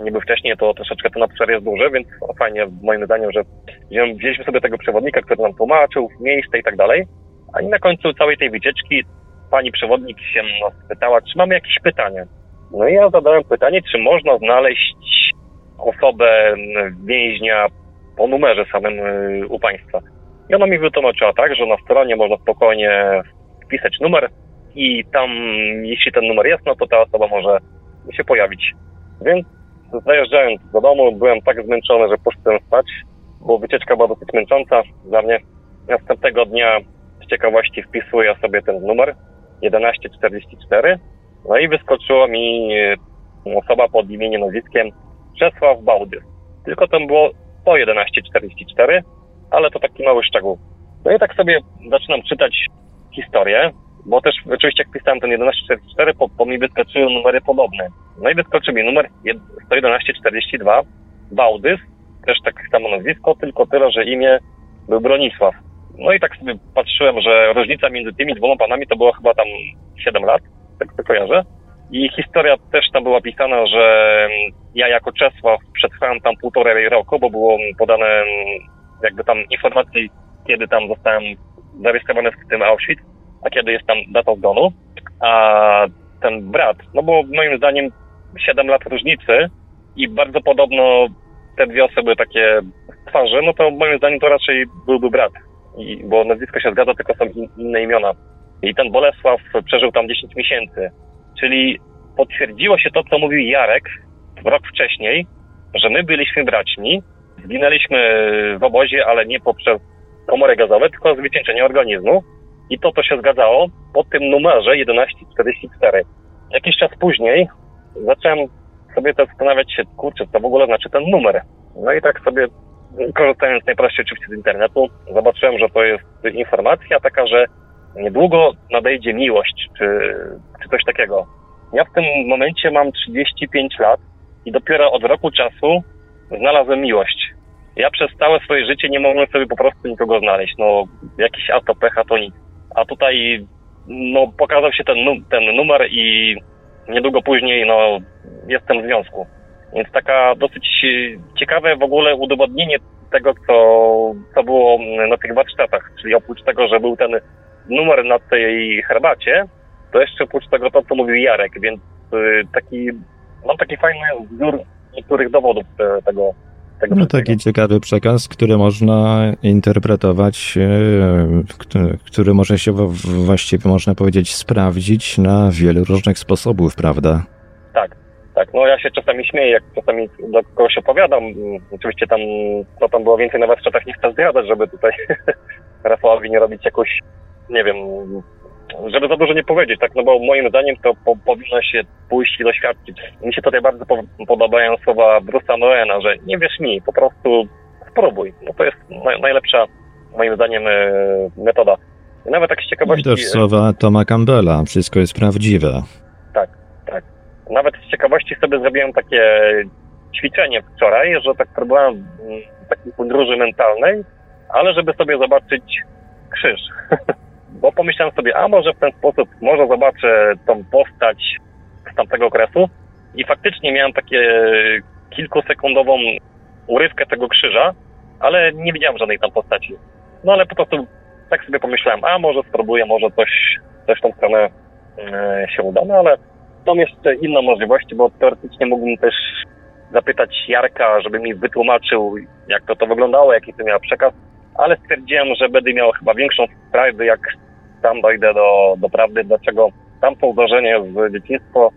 niby wcześniej, to troszeczkę ten obszar jest duży, więc fajnie moim zdaniem, że wzięliśmy sobie tego przewodnika, który nam tłumaczył miejsce i tak dalej. A i na końcu całej tej wycieczki pani przewodnik się nas pytała, czy mamy jakieś pytania. No i ja zadałem pytanie, czy można znaleźć osobę więźnia po numerze samym y, u państwa. I ona mi wytłumaczyła tak, że na stronie można spokojnie wpisać numer i tam, jeśli ten numer jest, no to ta osoba może się pojawić. Więc zajeżdżając do domu, byłem tak zmęczony, że poszedłem spać, bo wycieczka była dosyć męcząca dla mnie. Następnego dnia z ciekawości wpisuję sobie ten numer 1144. No i wyskoczyło mi e, osoba pod imieniem, nazwiskiem Czesław Bałdy. Tylko tam było 11144, ale to taki mały szczegół. No i tak sobie zaczynam czytać historię, bo też oczywiście jak pisałem ten 1144, po, po mi wyskoczyły numery podobne. No i wyskoczy mi numer 11142, Bałdys, też tak samo nazwisko, tylko tyle, że imię był Bronisław. No i tak sobie patrzyłem, że różnica między tymi dwoma panami to było chyba tam 7 lat, tak to kojarzę. I historia też tam była pisana, że ja jako Czesław przetrwałem tam półtorej roku, bo było podane jakby tam informacje, kiedy tam zostałem zarejestrowany w tym Auschwitz, a kiedy jest tam data zgonu. A ten brat, no bo moim zdaniem 7 lat różnicy i bardzo podobno te dwie osoby takie twarzy, no to moim zdaniem to raczej byłby brat i, bo nazwisko się zgadza, tylko są in, inne imiona. I ten Bolesław przeżył tam 10 miesięcy. Czyli potwierdziło się to, co mówił Jarek rok wcześniej, że my byliśmy braćmi, zginęliśmy w obozie, ale nie poprzez komory gazowe, tylko z wycieńczenia organizmu. I to, to się zgadzało po tym numerze 1144. Jakiś czas później zacząłem sobie zastanawiać się, kurczę, co w ogóle znaczy ten numer. No i tak sobie korzystając najprościej oczywiście z internetu, zobaczyłem, że to jest informacja taka, że niedługo nadejdzie miłość, czy, czy coś takiego. Ja w tym momencie mam 35 lat i dopiero od roku czasu znalazłem miłość. Ja przez całe swoje życie nie mogłem sobie po prostu nikogo znaleźć. No, jakiś a to pecha, to nic. A tutaj, no, pokazał się ten, ten numer i niedługo później, no, jestem w związku. Więc taka dosyć ciekawe w ogóle udowodnienie tego, co, co było na tych warsztatach. Czyli oprócz tego, że był ten numer na tej herbacie, to jeszcze oprócz tego to, co mówił Jarek, więc y, taki, mam taki fajny wzór niektórych dowodów e, tego, tego No taki ciekawy przekaz, który można interpretować, e, który, może się właściwie, można powiedzieć, sprawdzić na wielu różnych sposobów, prawda? Tak, tak. No ja się czasami śmieję, jak czasami do kogoś opowiadam. Mm, Oczywiście tam, co tam było więcej na warsztatach, nie chcę zdradzać, żeby tutaj Rafałowi nie robić jakoś, nie wiem, żeby za dużo nie powiedzieć, tak, no bo moim zdaniem to po, powinno się pójść i doświadczyć. Mi się tutaj bardzo po, podobają słowa Bruce'a Noena, że nie wierz mi, po prostu spróbuj. No to jest naj, najlepsza, moim zdaniem, e, metoda. I nawet tak z I ciekawości... też słowa Toma Campbella, wszystko jest prawdziwe. Tak, tak. Nawet z ciekawości sobie zrobiłem takie ćwiczenie wczoraj, że tak próbowałem mm, takiej podróży mentalnej, ale żeby sobie zobaczyć krzyż. Bo pomyślałem sobie, a może w ten sposób, może zobaczę tą postać z tamtego okresu. I faktycznie miałem takie kilkusekundową urywkę tego krzyża, ale nie widziałem żadnej tam postaci. No ale po prostu tak sobie pomyślałem, a może spróbuję, może coś, coś w tą stronę e, się uda, no ale są jeszcze inne możliwości, bo teoretycznie mógłbym też zapytać Jarka, żeby mi wytłumaczył, jak to to wyglądało, jaki to miał przekaz, ale stwierdziłem, że będę miał chyba większą frajdę, jak tam dojdę do, do prawdy, dlaczego tamto zdarzenie z dzieciństwa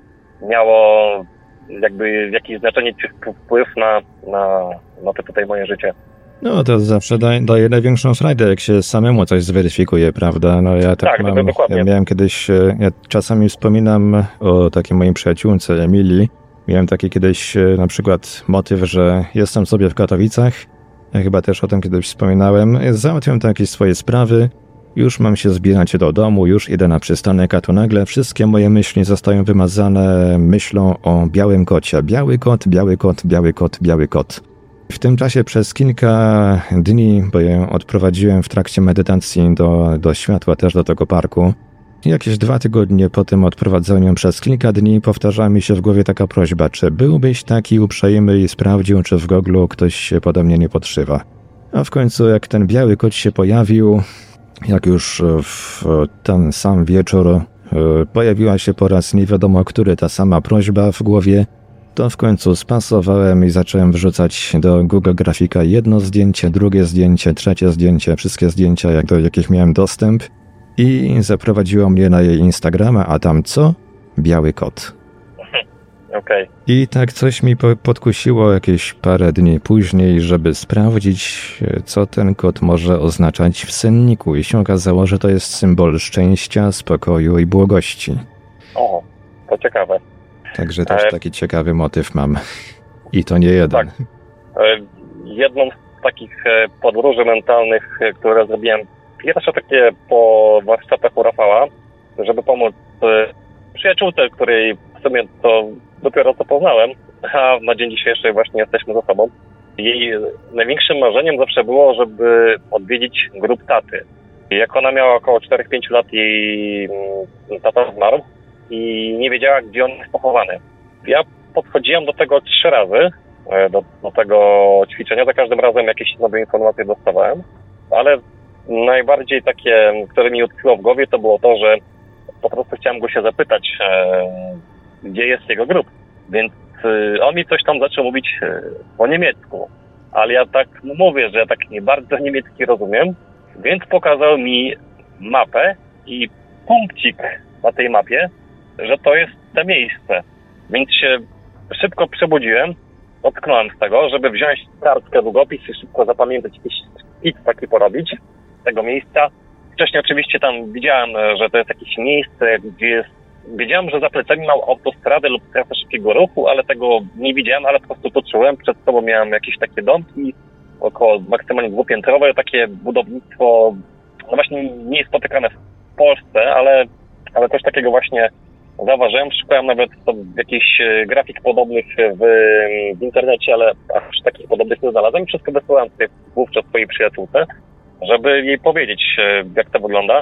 miało jakby jakieś znaczenie czy wpływ na, na, na to tutaj moje życie. No to zawsze daje, daje największą frajdę, jak się samemu coś zweryfikuje, prawda? No ja tak, Tak, no mam, ja miałem kiedyś, e, ja czasami wspominam o takiej mojej przyjaciółce Emilii. Miałem taki kiedyś e, na przykład motyw, że jestem sobie w Katowicach, chyba też o tym kiedyś wspominałem, załatwiam tam jakieś swoje sprawy, już mam się zbierać do domu, już idę na przystanek, a tu nagle wszystkie moje myśli zostają wymazane myślą o białym kocie. Biały kot, biały kot, biały kot, biały kot. W tym czasie przez kilka dni, bo ją odprowadziłem w trakcie medytacji do, do światła, też do tego parku. Jakieś dwa tygodnie po tym odprowadzeniu przez kilka dni powtarzała mi się w głowie taka prośba, czy byłbyś taki uprzejmy i sprawdził, czy w goglu ktoś się pode mnie nie podszywa. A w końcu jak ten biały kot się pojawił, jak już w ten sam wieczór e, pojawiła się po raz nie wiadomo który ta sama prośba w głowie, to w końcu spasowałem i zacząłem wrzucać do Google Grafika jedno zdjęcie, drugie zdjęcie, trzecie zdjęcie, wszystkie zdjęcia, jak do jakich miałem dostęp i zaprowadziło mnie na jej Instagrama, a tam co? Biały kot. Okej. I tak coś mi po- podkusiło jakieś parę dni później, żeby sprawdzić, e, co ten kot może oznaczać w senniku. I się okazało, że to jest symbol szczęścia, spokoju i błogości. O, to ciekawe. Także też E, taki ciekawy motyw mam. I to nie jeden. Tak. E, Jedną z takich e, podróży mentalnych, e, które zrobiłem, pierwsze takie po warsztatach u Rafała, żeby pomóc e, przyjaciółce, której w sumie to dopiero co poznałem, a na dzień dzisiejszy właśnie jesteśmy ze sobą. Jej największym marzeniem zawsze było, żeby odwiedzić grup taty. Jak ona miała około 4-5 lat, jej mm, tata zmarł i nie wiedziała, gdzie on jest pochowany. Ja podchodziłem do tego trzy razy, e, do, do tego ćwiczenia. Za każdym razem jakieś nowe informacje dostawałem, ale najbardziej takie, które mi utkwiło w głowie, to było to, że po prostu chciałem go się zapytać, e, gdzie jest jego grób. Więc e, on mi coś tam zaczął mówić e, po niemiecku, ale ja tak mówię, że ja tak nie bardzo niemiecki rozumiem, więc pokazał mi mapę i punkcik na tej mapie, że to jest to miejsce. Więc się szybko przebudziłem, ocknąłem z tego, żeby wziąć kartkę, długopis i szybko zapamiętać jakiś szkic taki porobić tego miejsca. Wcześniej oczywiście tam widziałem, e, że to jest jakieś miejsce, gdzie jest Wiedziałem, że za plecami mam autostradę lub trasę szybkiego ruchu, ale tego nie widziałem, ale po prostu to czułem. Przed sobą miałem jakieś takie domki, około maksymalnie dwupiętrowe, takie budownictwo, no właśnie nie jest spotykane w Polsce, ale, ale coś takiego właśnie zauważyłem. Szukałem nawet jakichś e, grafik podobnych w, w internecie, ale aż takich podobnych nie znalazłem. Wszystko wysłałem wówczas swojej przyjaciółce, żeby jej powiedzieć, e, jak to wygląda.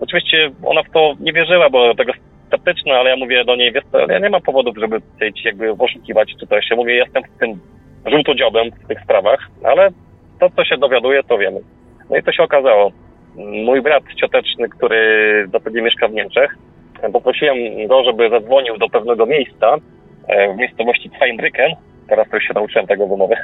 Oczywiście ona w to nie wierzyła, bo tego sceptyczna, ale ja mówię do niej, wiesz co, ja nie mam powodów, żeby tutaj ci jakby oszukiwać czy coś. Ja mówię, jestem w tym żółtodziobem w tych sprawach, ale to, co się dowiaduje, to wiemy. No i to się okazało. Mój brat cioteczny, który zapewne mieszka w Niemczech, poprosiłem go, żeby zadzwonił do pewnego miejsca e, w miejscowości Zweinbrücken, teraz to już się nauczyłem tego wymowy,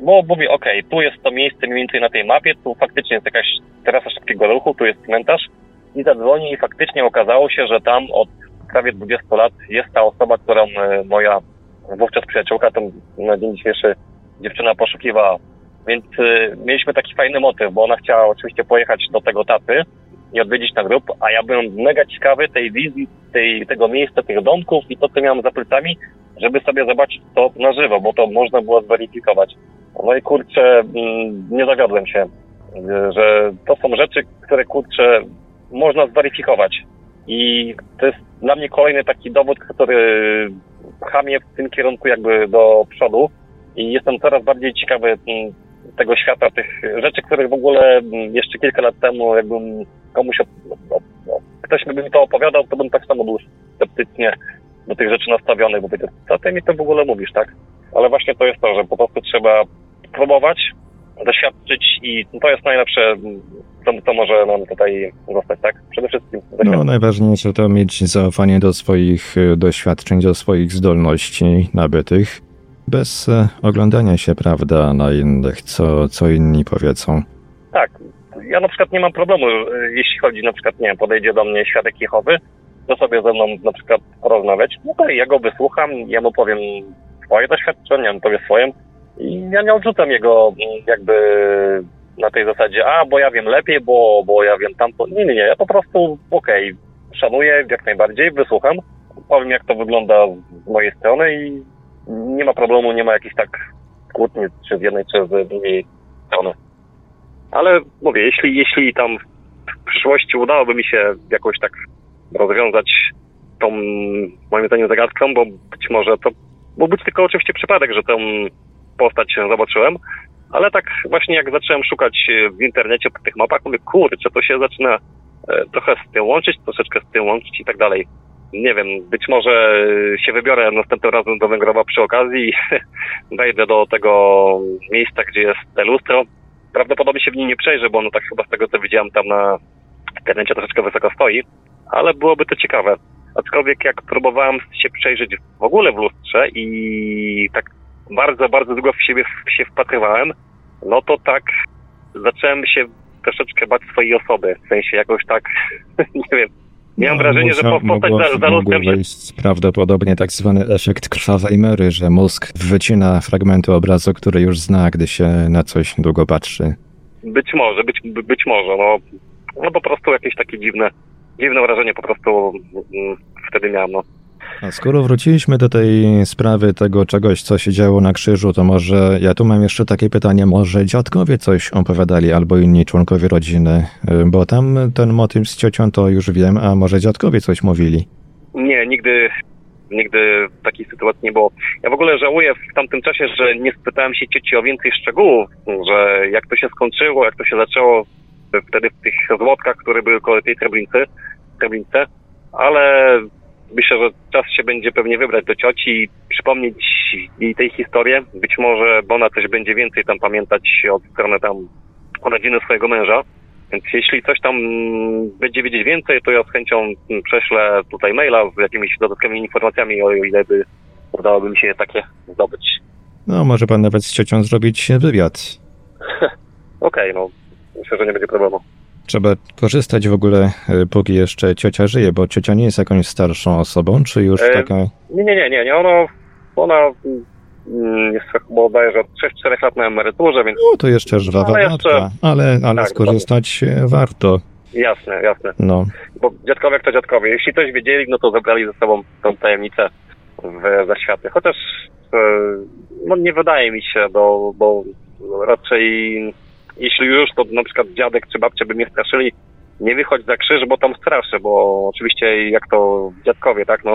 bo mówi, okej, tu jest to miejsce mniej więcej na tej mapie, tu faktycznie jest jakaś trasa szybkiego ruchu, tu jest cmentarz i zadzwoni i faktycznie okazało się, że tam od prawie 20 lat jest ta osoba, którą e, moja wówczas przyjaciółka, tą na dzień dzisiejszy dziewczyna poszukiwała. Więc y, mieliśmy taki fajny motyw, bo ona chciała oczywiście pojechać do tego taty i odwiedzić ten grób, a ja byłem mega ciekawy tej wizji, tej, tego miejsca, tych domków i to, co miałem za plecami, żeby sobie zobaczyć to na żywo, bo to można było zweryfikować. No i kurczę, mm, nie zawiodłem się, że to są rzeczy, które kurczę można zweryfikować. I to jest dla mnie kolejny taki dowód, który pcha mnie w tym kierunku jakby do przodu i jestem coraz bardziej ciekawy mm, tego świata, tych rzeczy, których w ogóle mm, jeszcze kilka lat temu jakbym komuś, no, no, ktoś by mi to opowiadał, to bym tak samo był sceptycznie do tych rzeczy nastawiony, bo powiedział, co ty mi to w ogóle mówisz, tak? Ale właśnie to jest to, że po prostu trzeba próbować, doświadczyć i to jest najlepsze, to, to może nam tutaj zostać, tak? Przede wszystkim. No, najważniejsze to mieć zaufanie do swoich e, doświadczeń, do swoich zdolności nabytych, bez e, oglądania się, prawda, na innych, co, co inni powiedzą. Tak. Ja na przykład nie mam problemu, e, jeśli chodzi na przykład, nie wiem, podejdzie do mnie świadek Jehowy, to sobie ze mną na przykład porozmawiać, no to ja go wysłucham, ja mu powiem swoje doświadczenie, on powie swoje i ja nie odrzucam jego mm, jakby na tej zasadzie, a bo ja wiem lepiej, bo, bo ja wiem tamto. Nie, nie, nie, ja po prostu okej, okay, szanuję jak najbardziej, wysłucham, powiem jak to wygląda z mojej strony i nie ma problemu, nie ma jakichś tak kłótni czy z jednej, czy z drugiej strony. Ale mówię, jeśli, jeśli tam w przyszłości udałoby mi się jakoś tak rozwiązać tą, moim zdaniem, zagadką, bo być może to mógł być tylko oczywiście przypadek, że tą postać zobaczyłem, ale tak właśnie jak zacząłem szukać w internecie po tych mapach, mówię, kurczę, to się zaczyna e, trochę z tym łączyć, troszeczkę z tym łączyć i tak dalej. Nie wiem, być może się wybiorę następnym razem do Węgrowa przy okazji i wejdę do tego miejsca, gdzie jest te lustro. Prawdopodobnie się w nim nie przejrzę, bo ono tak chyba z tego co widziałem tam na internecie troszeczkę wysoko stoi, ale byłoby to ciekawe. Aczkolwiek jak próbowałem się przejrzeć w ogóle w lustrze i tak bardzo, bardzo długo w siebie się wpatrywałem, no to tak zacząłem się troszeczkę bać swojej osoby. W sensie jakoś tak, nie wiem, Miałem no, wrażenie, że postać mogło, za, za lustrem się... prawdopodobnie tak zwany efekt krwawej mery, że mózg wycina fragmenty obrazu, który już zna, gdy się na coś długo patrzy. Być może, być, być może, no, no po prostu jakieś takie dziwne, dziwne wrażenie po prostu mm, wtedy miałem, no. A skoro wróciliśmy do tej sprawy tego czegoś, co się działo na krzyżu, to może ja tu mam jeszcze takie pytanie, może dziadkowie coś opowiadali albo inni członkowie rodziny, bo tam ten motyw z ciocią to już wiem, a może dziadkowie coś mówili? Nie, nigdy, nigdy takiej sytuacji nie było. Ja w ogóle żałuję w tamtym czasie, że nie spytałem się cioci o więcej szczegółów, że jak to się skończyło, jak to się zaczęło wtedy w tych złotkach, które były koło tej Treblince, Treblince ale myślę, że czas się będzie pewnie wybrać do cioci i przypomnieć jej tej historię. Być może, bo ona też będzie więcej tam pamiętać od strony tam rodziny swojego męża. Więc jeśli coś tam będzie wiedzieć więcej, to ja z chęcią prześlę tutaj maila z jakimiś dodatkowymi informacjami, o ile by udałoby mi się takie zdobyć. No, może pan nawet z ciocią zrobić wywiad. Okej, okay, no. Myślę, że nie będzie problemu trzeba korzystać w ogóle, e, póki jeszcze ciocia żyje, bo ciocia nie jest jakąś starszą osobą, czy już e, taka... Nie, nie, nie, nie. Ona, ona mm, jest bodajże od 3-4 lat na emeryturze, więc... No, to jeszcze żwawa ale jeszcze... ale, ale tak, skorzystać dokładnie. warto. Jasne, jasne. No. Bo dziadkowie to dziadkowie. Jeśli coś wiedzieli, no to zabrali ze sobą tą tajemnicę w zaświaty. Chociaż e, no nie wydaje mi się, bo, bo raczej jeśli już, to na przykład dziadek czy babcia by mnie straszyli, nie wychodź za krzyż, bo tam straszę, bo oczywiście jak to dziadkowie, tak, no,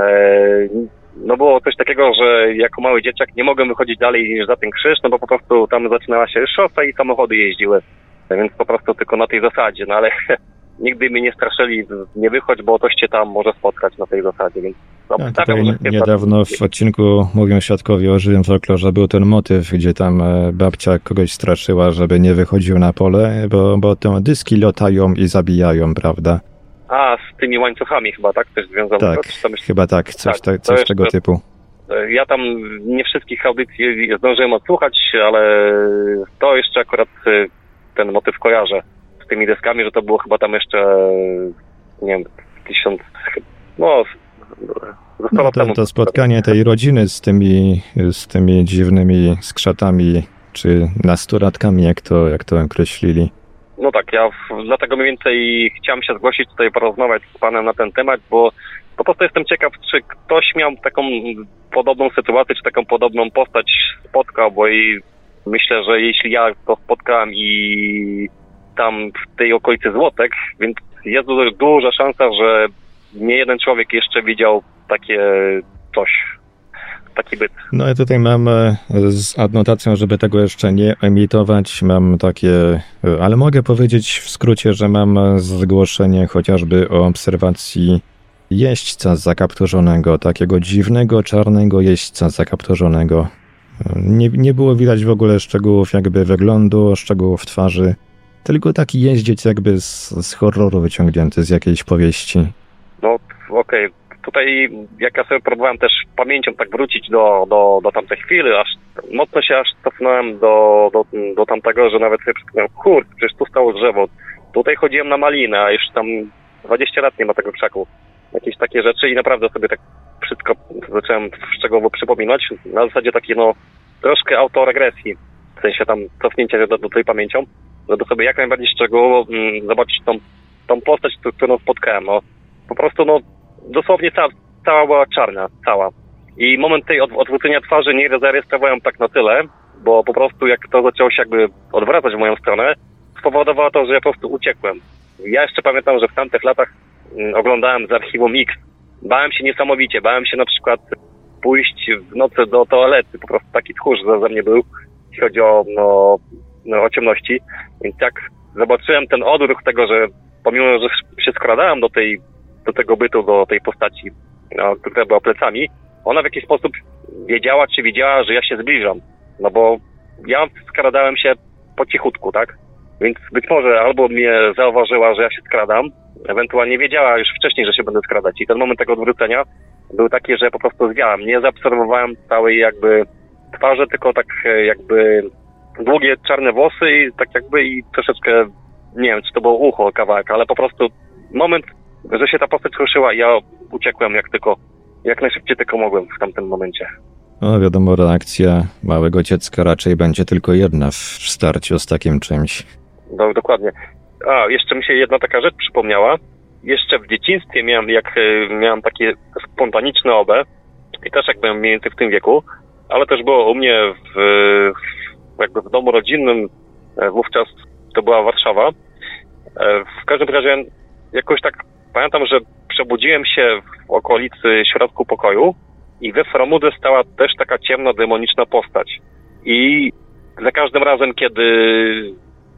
e, no było coś takiego, że jako mały dzieciak nie mogłem wychodzić dalej niż za ten krzyż, no bo po prostu tam zaczynała się szosa i samochody jeździły, więc po prostu tylko na tej zasadzie, no ale nigdy mnie nie straszyli, nie wychodź, bo coś cię tam może spotkać na tej zasadzie, więc no, tak, tutaj niedawno w odcinku mówią świadkowie o żywym folklorze, był ten motyw, gdzie tam e, babcia kogoś straszyła, żeby nie wychodził na pole, bo, bo te dyski latają i zabijają, prawda? A, z tymi łańcuchami chyba, tak? Też związane? Tak, chyba tak, coś, tak, coś tego jeszcze, typu. Ja tam nie wszystkich audycji zdążyłem odsłuchać, ale to jeszcze akurat y, ten motyw kojarzę z tymi deskami, że to było chyba tam jeszcze, nie wiem, tysiąc, no, no to, to spotkanie tej rodziny z tymi, z tymi dziwnymi skrzatami, czy nastolatkami, jak to, jak to określili. No tak, ja w, dlatego mniej więcej chciałem się zgłosić tutaj, porozmawiać z panem na ten temat, bo po prostu jestem ciekaw, czy ktoś miał taką podobną sytuację, czy taką podobną postać spotkał, bo i myślę, że jeśli ja to spotkałem i tam w tej okolicy Złotek, więc jest duża szansa, że nie jeden człowiek jeszcze widział takie coś, taki byt. No ja tutaj mam e, z adnotacją, żeby tego jeszcze nie emitować, mam takie, e, ale mogę powiedzieć w skrócie, że mam zgłoszenie chociażby o obserwacji jeźdźca zakapturzonego, takiego dziwnego, czarnego jeźdźca zakapturzonego. Nie, nie było widać w ogóle szczegółów jakby wyglądu, szczegółów twarzy, tylko taki jeździec jakby z, z horroru wyciągnięty, z jakiejś powieści. No okej, okay. tutaj jak ja sobie próbowałem też pamięcią tak wrócić do, do, do tamtej chwili, aż mocno się aż cofnąłem do, do, do tamtego, że nawet sobie przypomniałem, kurde, przecież tu stało drzewo, tutaj chodziłem na malinę, a już tam 20 lat nie ma tego krzaku jakieś takie rzeczy i naprawdę sobie tak wszystko zacząłem szczegółowo przypominać. Na zasadzie takiej no troszkę autoregresji, w sensie tam cofnięcia do, do tej pamięcią, żeby sobie jak najbardziej szczegółowo mm, zobaczyć tą, tą postać, którą spotkałem. No, po prostu no dosłownie cała, cała była czarna, cała. I moment tej od, odwrócenia twarzy nie zarejestrowałem tak na tyle, bo po prostu jak to zaczęło się jakby odwracać w moją stronę, spowodowało to, że ja po prostu uciekłem. Ja jeszcze pamiętam, że w tamtych latach Mm, oglądałem z archiwum X, bałem się niesamowicie. Bałem się na przykład pójść w nocy do toalety. Po prostu taki tchórz ze mnie był, jeśli chodzi o, no, no, o ciemności. Więc jak zobaczyłem ten odruch tego, że pomimo, że się skradałem do tej, do tego bytu, do tej postaci, no, która była plecami, ona w jakiś sposób wiedziała, czy widziała, że ja się zbliżam. No bo ja skradałem się po cichutku, tak? Więc być może albo mnie zauważyła, że ja się skradam, ewentualnie wiedziała już wcześniej, że się będę skradać. I ten moment tego odwrócenia był taki, że po prostu zwiałem. Nie zaobserwowałem całej jakby twarzy, tylko tak e, jakby długie czarne włosy i tak jakby i troszeczkę, nie wiem, czy to było ucho kawałek, ale po prostu moment, że się ta postać ruszyła ja uciekłem jak tylko, jak najszybciej tylko mogłem w tamtym momencie. No wiadomo, reakcja małego dziecka raczej będzie tylko jedna w starciu z takim czymś. No, dokładnie. A, jeszcze mi się jedna taka rzecz przypomniała. Jeszcze w dzieciństwie miałem, jak e, miałem takie spontaniczne obę i też jak byłem mniej więcej w tym wieku, ale też było u mnie w, jakby w domu rodzinnym, e, wówczas to była Warszawa. E, w każdym razie jakoś tak pamiętam, że przebudziłem się w okolicy środku pokoju i we framudze stała też taka ciemna, demoniczna postać. I za każdym razem, kiedy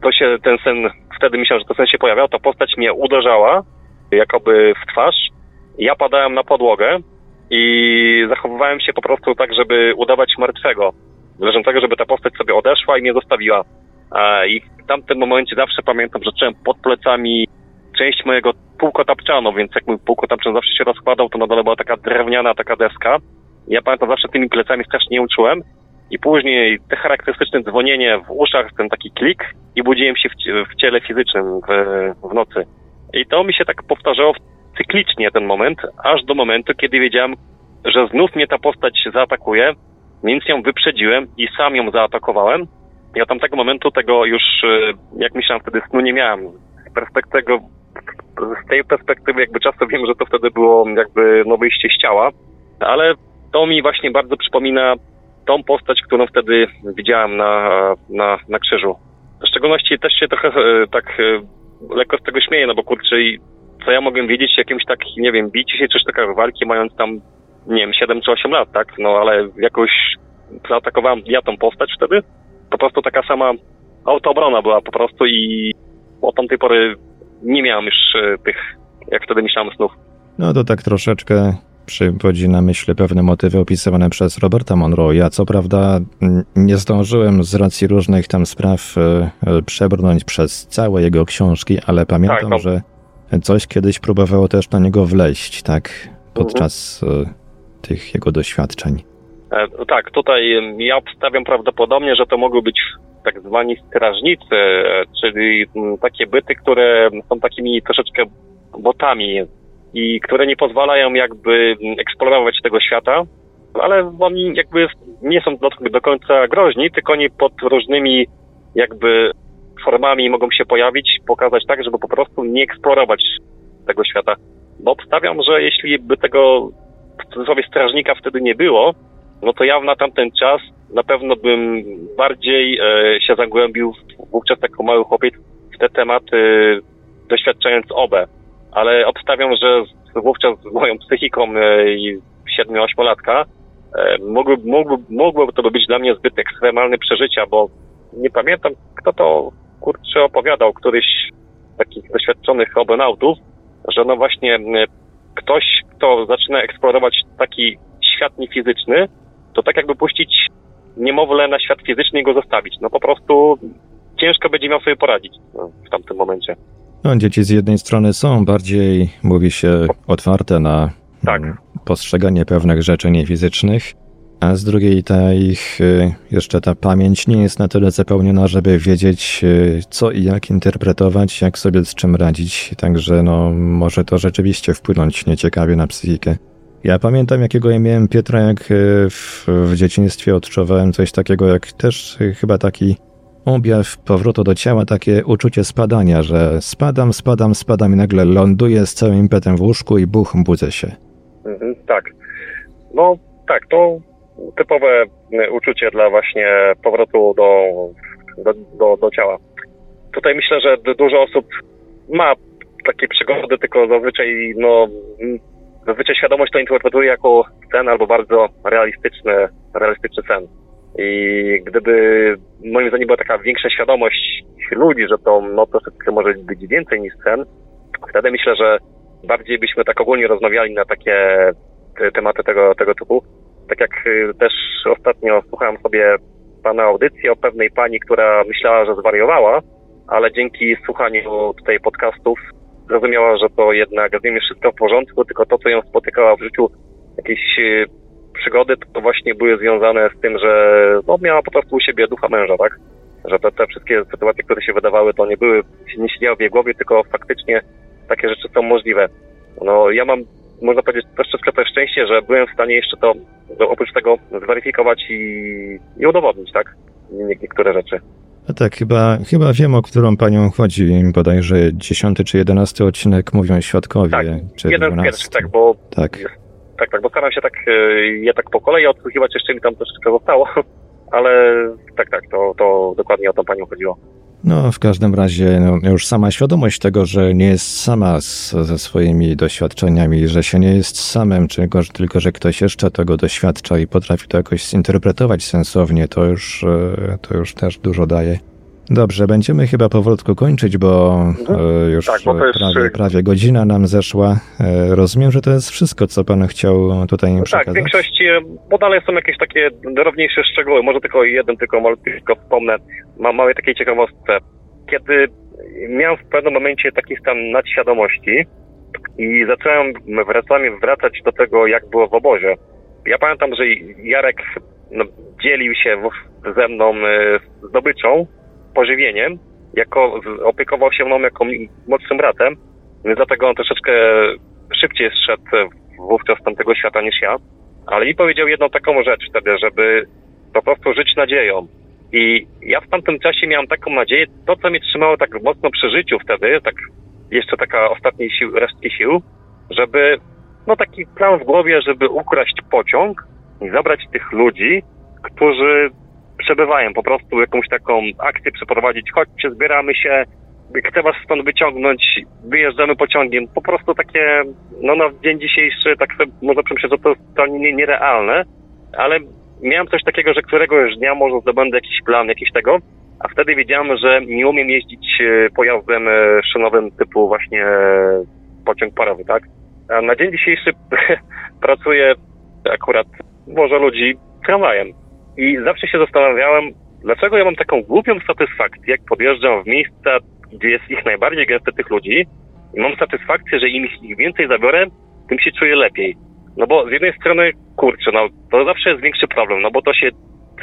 to się ten sen, wtedy myślałem, że to sen się pojawiał, ta postać mnie uderzała, jakoby w twarz. Ja padałem na podłogę i zachowywałem się po prostu tak, żeby udawać martwego, leżącego, żeby ta postać sobie odeszła i mnie zostawiła. I w tamtym momencie zawsze pamiętam, że czułem pod plecami część mojego półkotapczanu, więc jak mój półkotapczan zawsze się rozkładał, to na dole była taka drewniana taka deska. Ja pamiętam, zawsze tymi plecami strasznie uczułem i później te charakterystyczne dzwonienie w uszach, ten taki klik i budziłem się w, w ciele fizycznym w, w nocy. I to mi się tak powtarzało cyklicznie ten moment, aż do momentu, kiedy wiedziałem, że znów mnie ta postać zaatakuje, więc ją wyprzedziłem i sam ją zaatakowałem. Ja tam tego momentu tego już, e, jak myślałem wtedy, snu nie miałem. Z perspektywy, z tej perspektywy jakby czasu wiem, że to wtedy było jakby no wyjście z ciała, ale to mi właśnie bardzo przypomina tą postać, którą wtedy widziałem na, na, na krzyżu. W szczególności też się trochę e, tak e, lekko z tego śmieję, no bo kurczę, co ja mogłem wiedzieć jakimś tak, nie wiem, bicie się czy taka walki mając tam, nie wiem, 7 czy 8 lat, tak? No ale jakoś zaatakowałem ja tą postać wtedy. Po prostu taka sama autoobrona była po prostu i od tamtej pory nie miałem już e, tych, jak wtedy myślałem, snów. No to tak troszeczkę przywodzi na myśl pewne motywy opisywane przez Roberta Monroe'a. Co prawda nie zdążyłem z racji różnych tam spraw e, e, przebrnąć przez całe jego książki, ale pamiętam, tak, no. że coś kiedyś próbowało też na niego wleść, tak? Podczas mhm. Tych jego doświadczeń. E, tak, tutaj ja obstawiam prawdopodobnie, że to mogły być tak zwani strażnicy, e, czyli takie byty, które są takimi troszeczkę botami i które nie pozwalają jakby eksplorować tego świata, ale oni jakby nie są do, do końca groźni, tylko oni pod różnymi jakby formami mogą się pojawić, pokazać tak, żeby po prostu nie eksplorować tego świata. Bo obstawiam, że jeśli by tego w cudzysłowie strażnika wtedy nie było, no to ja na tamten czas na pewno bym bardziej e, się zagłębił wówczas jako mały chłopiec w te tematy, doświadczając obę. Ale obstawiam, że wówczas z moją psychiką e, i 7-8-latka e, to być dla mnie zbyt ekstremalne przeżycia, bo nie pamiętam, kto to kurczę opowiadał, któryś takich doświadczonych obonautów, że no właśnie e, ktoś, kto zaczyna eksplorować taki świat niefizyczny, to tak jakby puścić niemowlę na świat fizyczny i go zostawić. No po prostu ciężko będzie miał sobie poradzić no, w tamtym momencie. No, dzieci z jednej strony są bardziej, mówi się, otwarte na tak. postrzeganie pewnych rzeczy niefizycznych, a z drugiej ta ich y, jeszcze ta pamięć nie jest na tyle zapełniona, żeby wiedzieć y, co i jak interpretować, jak sobie z czym radzić, także no może to rzeczywiście wpłynąć nieciekawie na psychikę. Ja pamiętam, jakiego ja miałem Pietra, jak e, w, w dzieciństwie odczuwałem coś takiego, jak też chyba taki objaw powrotu do ciała, takie uczucie spadania, że spadam, spadam, spadam i nagle ląduję z całym impetem w łóżku i buch, budzę się. Mhm, tak. No tak, to typowe e, uczucie dla właśnie powrotu do, do, do, do ciała. Tutaj myślę, że dużo osób ma takie przygody, tylko zazwyczaj no, Zazwyczaj świadomość to interpretuje jako sen albo bardzo realistyczny, realistyczny sen. I gdyby moim zdaniem była taka większa świadomość ludzi, że to no, troszeczkę może być więcej niż sen, wtedy myślę, że bardziej byśmy tak ogólnie rozmawiali na takie tematy tego, tego typu. Tak jak y, też ostatnio słuchałem sobie pana audycji o pewnej pani, która myślała, że zwariowała, ale dzięki słuchaniu tutaj podcastów zrozumiała, że to jednak z nim jest wszystko w porządku, tylko to, co ją spotykała w życiu, jakieś e, przygody, to właśnie były związane z tym, że no, miała po prostu u siebie ducha męża, tak? Że te, te wszystkie sytuacje, które się wydawały, to nie były, nie siedziały w jej głowie, tylko faktycznie takie rzeczy są możliwe. No, ja mam, można powiedzieć, troszeczkę to szczęście, że byłem w stanie jeszcze to, oprócz tego, zweryfikować i, i udowodnić, tak? niektóre rzeczy. A tak, chyba, chyba wiem, o którą panią chodzi. Bodajże dziesiąty czy jedenasty odcinek mówią świadkowie. Tak, czy jeden z pierwszych, tak, bo... Tak. Tak, tak, bo staram się tak, e, je tak po kolei odsłuchiwać, jeszcze mi tam troszeczkę zostało, ale tak, tak, to, to dokładnie o tą panią chodziło. No, w każdym razie no, już sama świadomość tego, że nie jest sama z, ze swoimi doświadczeniami, że się nie jest samym, tylko, tylko że ktoś jeszcze tego doświadcza i potrafi to jakoś zinterpretować sensownie, to już, e, to już też dużo daje. Dobrze, będziemy chyba powolutku kończyć, bo mhm. E, już tak, bo prawie, prawie, godzina nam zeszła. E, rozumiem, że to jest wszystko, co pan chciał tutaj no przekazać. Tak, w większości, bo dalej są jakieś takie drobniejsze szczegóły, może tylko jeden, tylko, tylko wspomnę, mam małe takiej ciekawostce. Kiedy miałem w pewnym momencie taki stan nadświadomości i zacząłem wracami wracać do tego, jak było w obozie. Ja pamiętam, że Jarek no, dzielił się ze mną e, zdobyczą, pożywieniem, jako opiekował się mną jako młodszym bratem, więc dlatego on troszeczkę szybciej zszedł wówczas z tamtego świata niż ja. Ale mi powiedział jedną taką rzecz wtedy, żeby po prostu żyć nadzieją. I ja w tamtym czasie miałem taką nadzieję, to co mnie trzymało tak mocno przy życiu wtedy, tak jeszcze taka ostatniej sił, resztki sił, żeby, no taki plan w głowie, żeby ukraść pociąg i zabrać tych ludzi, którzy przebywają, po prostu jakąś taką akcję przeprowadzić, chodźcie, zbieramy się, chcę was stąd wyciągnąć, wyjeżdżamy pociągiem, po prostu takie, no na dzień dzisiejszy, tak sobie można przemyśleć, że to jest totalnie nierealne, ale miałem coś takiego, że któregoś dnia może zdobędę jakiś plan, jakiś tego, a wtedy wiedziałem, że nie umiem jeździć e, pojazdem e, szynowym typu właśnie e, pociąg parowy, tak? A na dzień dzisiejszy pracuję akurat, może ludzi tramwajem. I zawsze się zastanawiałem, dlaczego ja mam taką głupią satysfakcję, jak podjeżdżam w miejsca, gdzie jest ich najbardziej gęsto tych ludzi I mam satysfakcję, że im ich więcej zabiorę, tym się czuję lepiej. No bo z jednej strony, kurczę, no to zawsze jest większy problem, no bo to się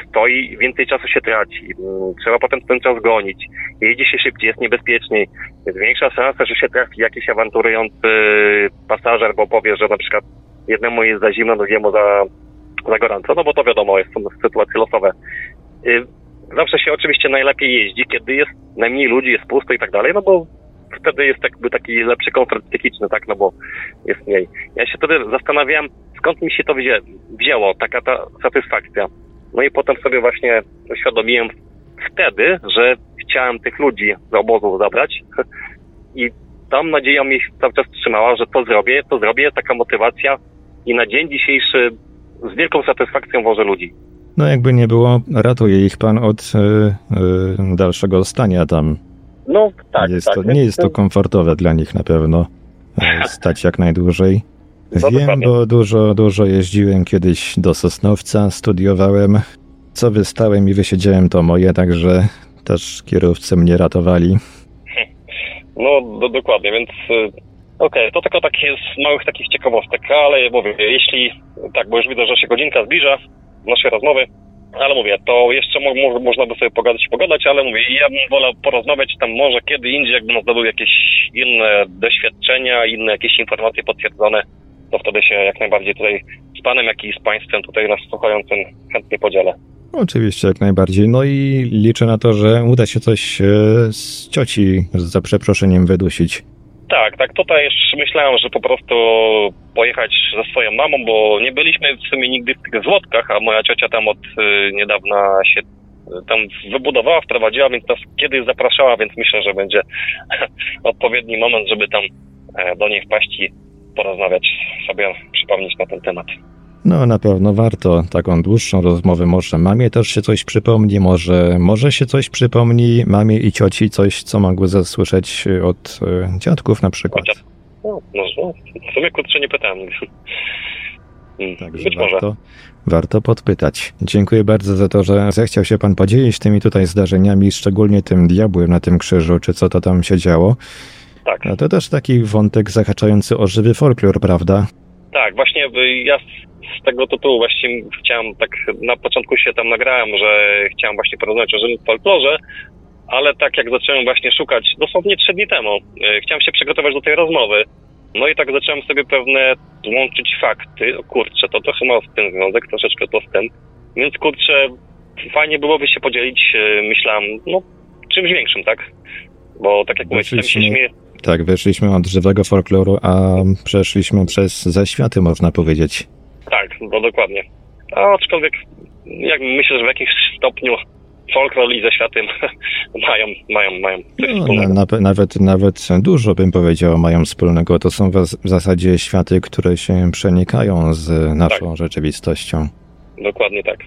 stoi, więcej czasu się traci. Mm, Trzeba potem ten czas gonić. Jedzie się szybciej, jest niebezpieczniej. Jest większa szansa, że się trafi jakiś awanturujący pasażer, bo powie, że na przykład jednemu jest za zimno, drugiemu za, za gorąco, no bo to wiadomo, są sytuacje losowe. Y, Zawsze się oczywiście najlepiej jeździ, kiedy jest najmniej ludzi, jest pusto i tak dalej, no bo wtedy jest jakby taki lepszy komfort psychiczny, tak, no bo jest mniej. Ja się wtedy zastanawiałem, skąd mi się to wzię, wzięło, taka ta satysfakcja. No i potem sobie właśnie uświadomiłem wtedy, że chciałem tych ludzi z obozu zabrać i tam nadzieja mnie cały czas trzymała, że to zrobię, to zrobię, taka motywacja i na dzień dzisiejszy z wielką satysfakcją wożę ludzi. No jakby nie było, ratuje ich pan od y, y, dalszego stania tam. No tak, jest tak. to, nie jest to komfortowe dla nich na pewno. y, Stać jak najdłużej. No, Wiem, bo dużo, dużo jeździłem kiedyś do Sosnowca, studiowałem. Co wystałem i wysiedziałem to moje, także też kierowcy mnie ratowali. No, do, dokładnie, więc okej, to tylko takie z małych takich ciekawostek, ale mówię, jeśli, tak, bo już widzę, że się godzinka zbliża naszej rozmowy, ale mówię, to jeszcze mo, mo, można by sobie pogadać pogadać, ale mówię, ja bym wolał porozmawiać tam może kiedy indziej, jakbym zdobył jakieś inne doświadczenia, inne jakieś informacje potwierdzone, to wtedy się jak najbardziej tutaj z panem, jak i z państwem tutaj nas słuchającym chętnie podzielę. Oczywiście, jak najbardziej. No i liczę na to, że uda się coś e, z cioci, za przeproszeniem, wydusić. Tak, tak. Tutaj myślałem, że po prostu pojechać ze swoją mamą, bo nie byliśmy w sumie nigdy w tych Złotkach, a moja ciocia tam od y, niedawna się y, tam wybudowała, wprowadziła, więc nas kiedyś zapraszała, więc myślę, że będzie odpowiedni moment, żeby tam e, do niej wpaść i porozmawiać sobie, przypomnieć na ten temat. No, na pewno warto taką dłuższą rozmowę. Może mamie też się coś przypomni, może, może się coś przypomni mamie i cioci, coś, co mogły zasłyszeć od e, dziadków na przykład. No, no, no, w sumie kurczę nie pytałem. Mm, Także Być może. warto, warto podpytać. Dziękuję bardzo za to, że zechciał się pan podzielić tymi tutaj zdarzeniami, szczególnie tym diabłem na tym krzyżu, czy co to tam się działo. Tak. No to też taki wątek zahaczający o żywy folklor, prawda? Tak, właśnie ja z- tego tytułu właśnie chciałem tak, na początku się tam nagrałem, że chciałem właśnie porozmawiać o żywym folklorze, ale tak jak zacząłem właśnie szukać, dosłownie trzy dni temu, y, chciałem się przygotować do tej rozmowy, no i tak zacząłem sobie pewne łączyć fakty, o kurczę, to trochę ma z tym związek, troszeczkę to z tym, więc kurczę, fajnie byłoby się podzielić, y, myślałem, no czymś większym, tak? Bo tak jak mówię, się Weszliśmy- śmieję, Tak, wyszliśmy od żywego folkloru, a przeszliśmy przez zaświaty, można powiedzieć. Tak, no dokładnie. A aczkolwiek jak myślę, że w jakimś stopniu folklor i ze światem mają, mają, mają coś No, wspólnego. na, na, nawet, nawet dużo bym powiedział mają wspólnego. To są w, w zasadzie światy, które się przenikają z naszą rzeczywistością. Dokładnie tak.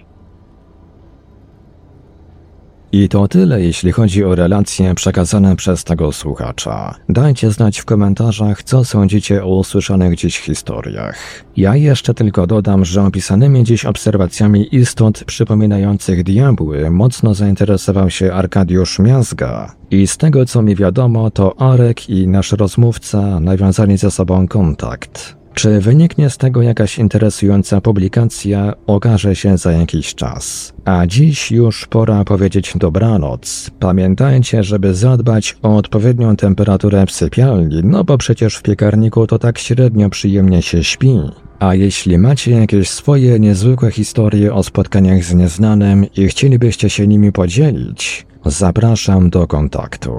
I to tyle, jeśli chodzi o relacje przekazane przez tego słuchacza. Dajcie znać w komentarzach, co sądzicie o usłyszanych dziś historiach. Ja jeszcze tylko dodam, że opisanymi dziś obserwacjami istot przypominających diabły mocno zainteresował się Arkadiusz Miazga. I z tego co mi wiadomo, to Arek i nasz rozmówca nawiązali ze sobą kontakt. Czy wyniknie z tego jakaś interesująca publikacja, okaże się za jakiś czas. A dziś już pora powiedzieć dobranoc. Pamiętajcie, żeby zadbać o odpowiednią temperaturę w sypialni, no bo przecież w piekarniku to tak średnio przyjemnie się śpi. A jeśli macie jakieś swoje niezwykłe historie o spotkaniach z nieznanym i chcielibyście się nimi podzielić, zapraszam do kontaktu.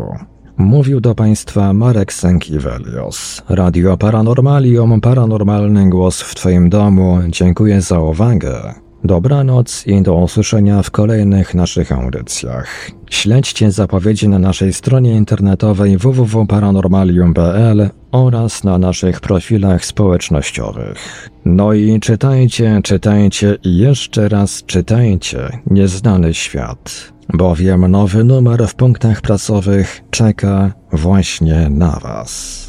Mówił do Państwa Marek Sękiewelios. Radio Paranormalium, paranormalny głos w Twoim domu. Dziękuję za uwagę. Dobranoc i do usłyszenia w kolejnych naszych audycjach. Śledźcie zapowiedzi na naszej stronie internetowej www.paranormalium.pl oraz na naszych profilach społecznościowych. No i czytajcie, czytajcie i jeszcze raz czytajcie Nieznany Świat, bowiem nowy numer w punktach prasowych czeka właśnie na Was.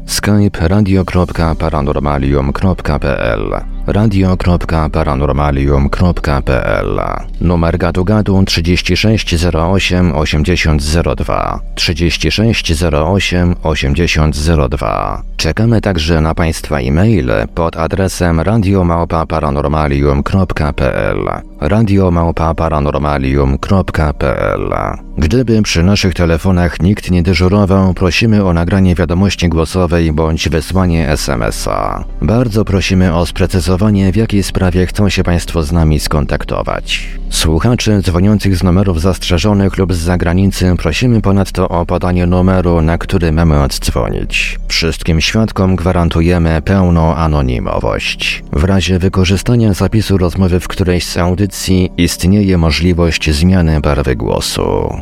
skype radio.paranormalium.pl radio.paranormalium.pl Numer gadu gadu 3608 8002 3608 8002 Czekamy także na Państwa e-maile pod adresem radiomałpa-paranormalium.pl radiomałpa-paranormalium.pl Gdyby przy naszych telefonach nikt nie dyżurował, prosimy o nagranie wiadomości głosowej bądź wysłanie SMS-a. Bardzo prosimy o sprecyzowanie, w jakiej sprawie chcą się Państwo z nami skontaktować. Słuchaczy dzwoniących z numerów zastrzeżonych lub z zagranicy prosimy ponadto o podanie numeru, na który mamy oddzwonić. Wszystkim świadkom gwarantujemy pełną anonimowość. W razie wykorzystania zapisu rozmowy w którejś z audycji istnieje możliwość zmiany barwy głosu.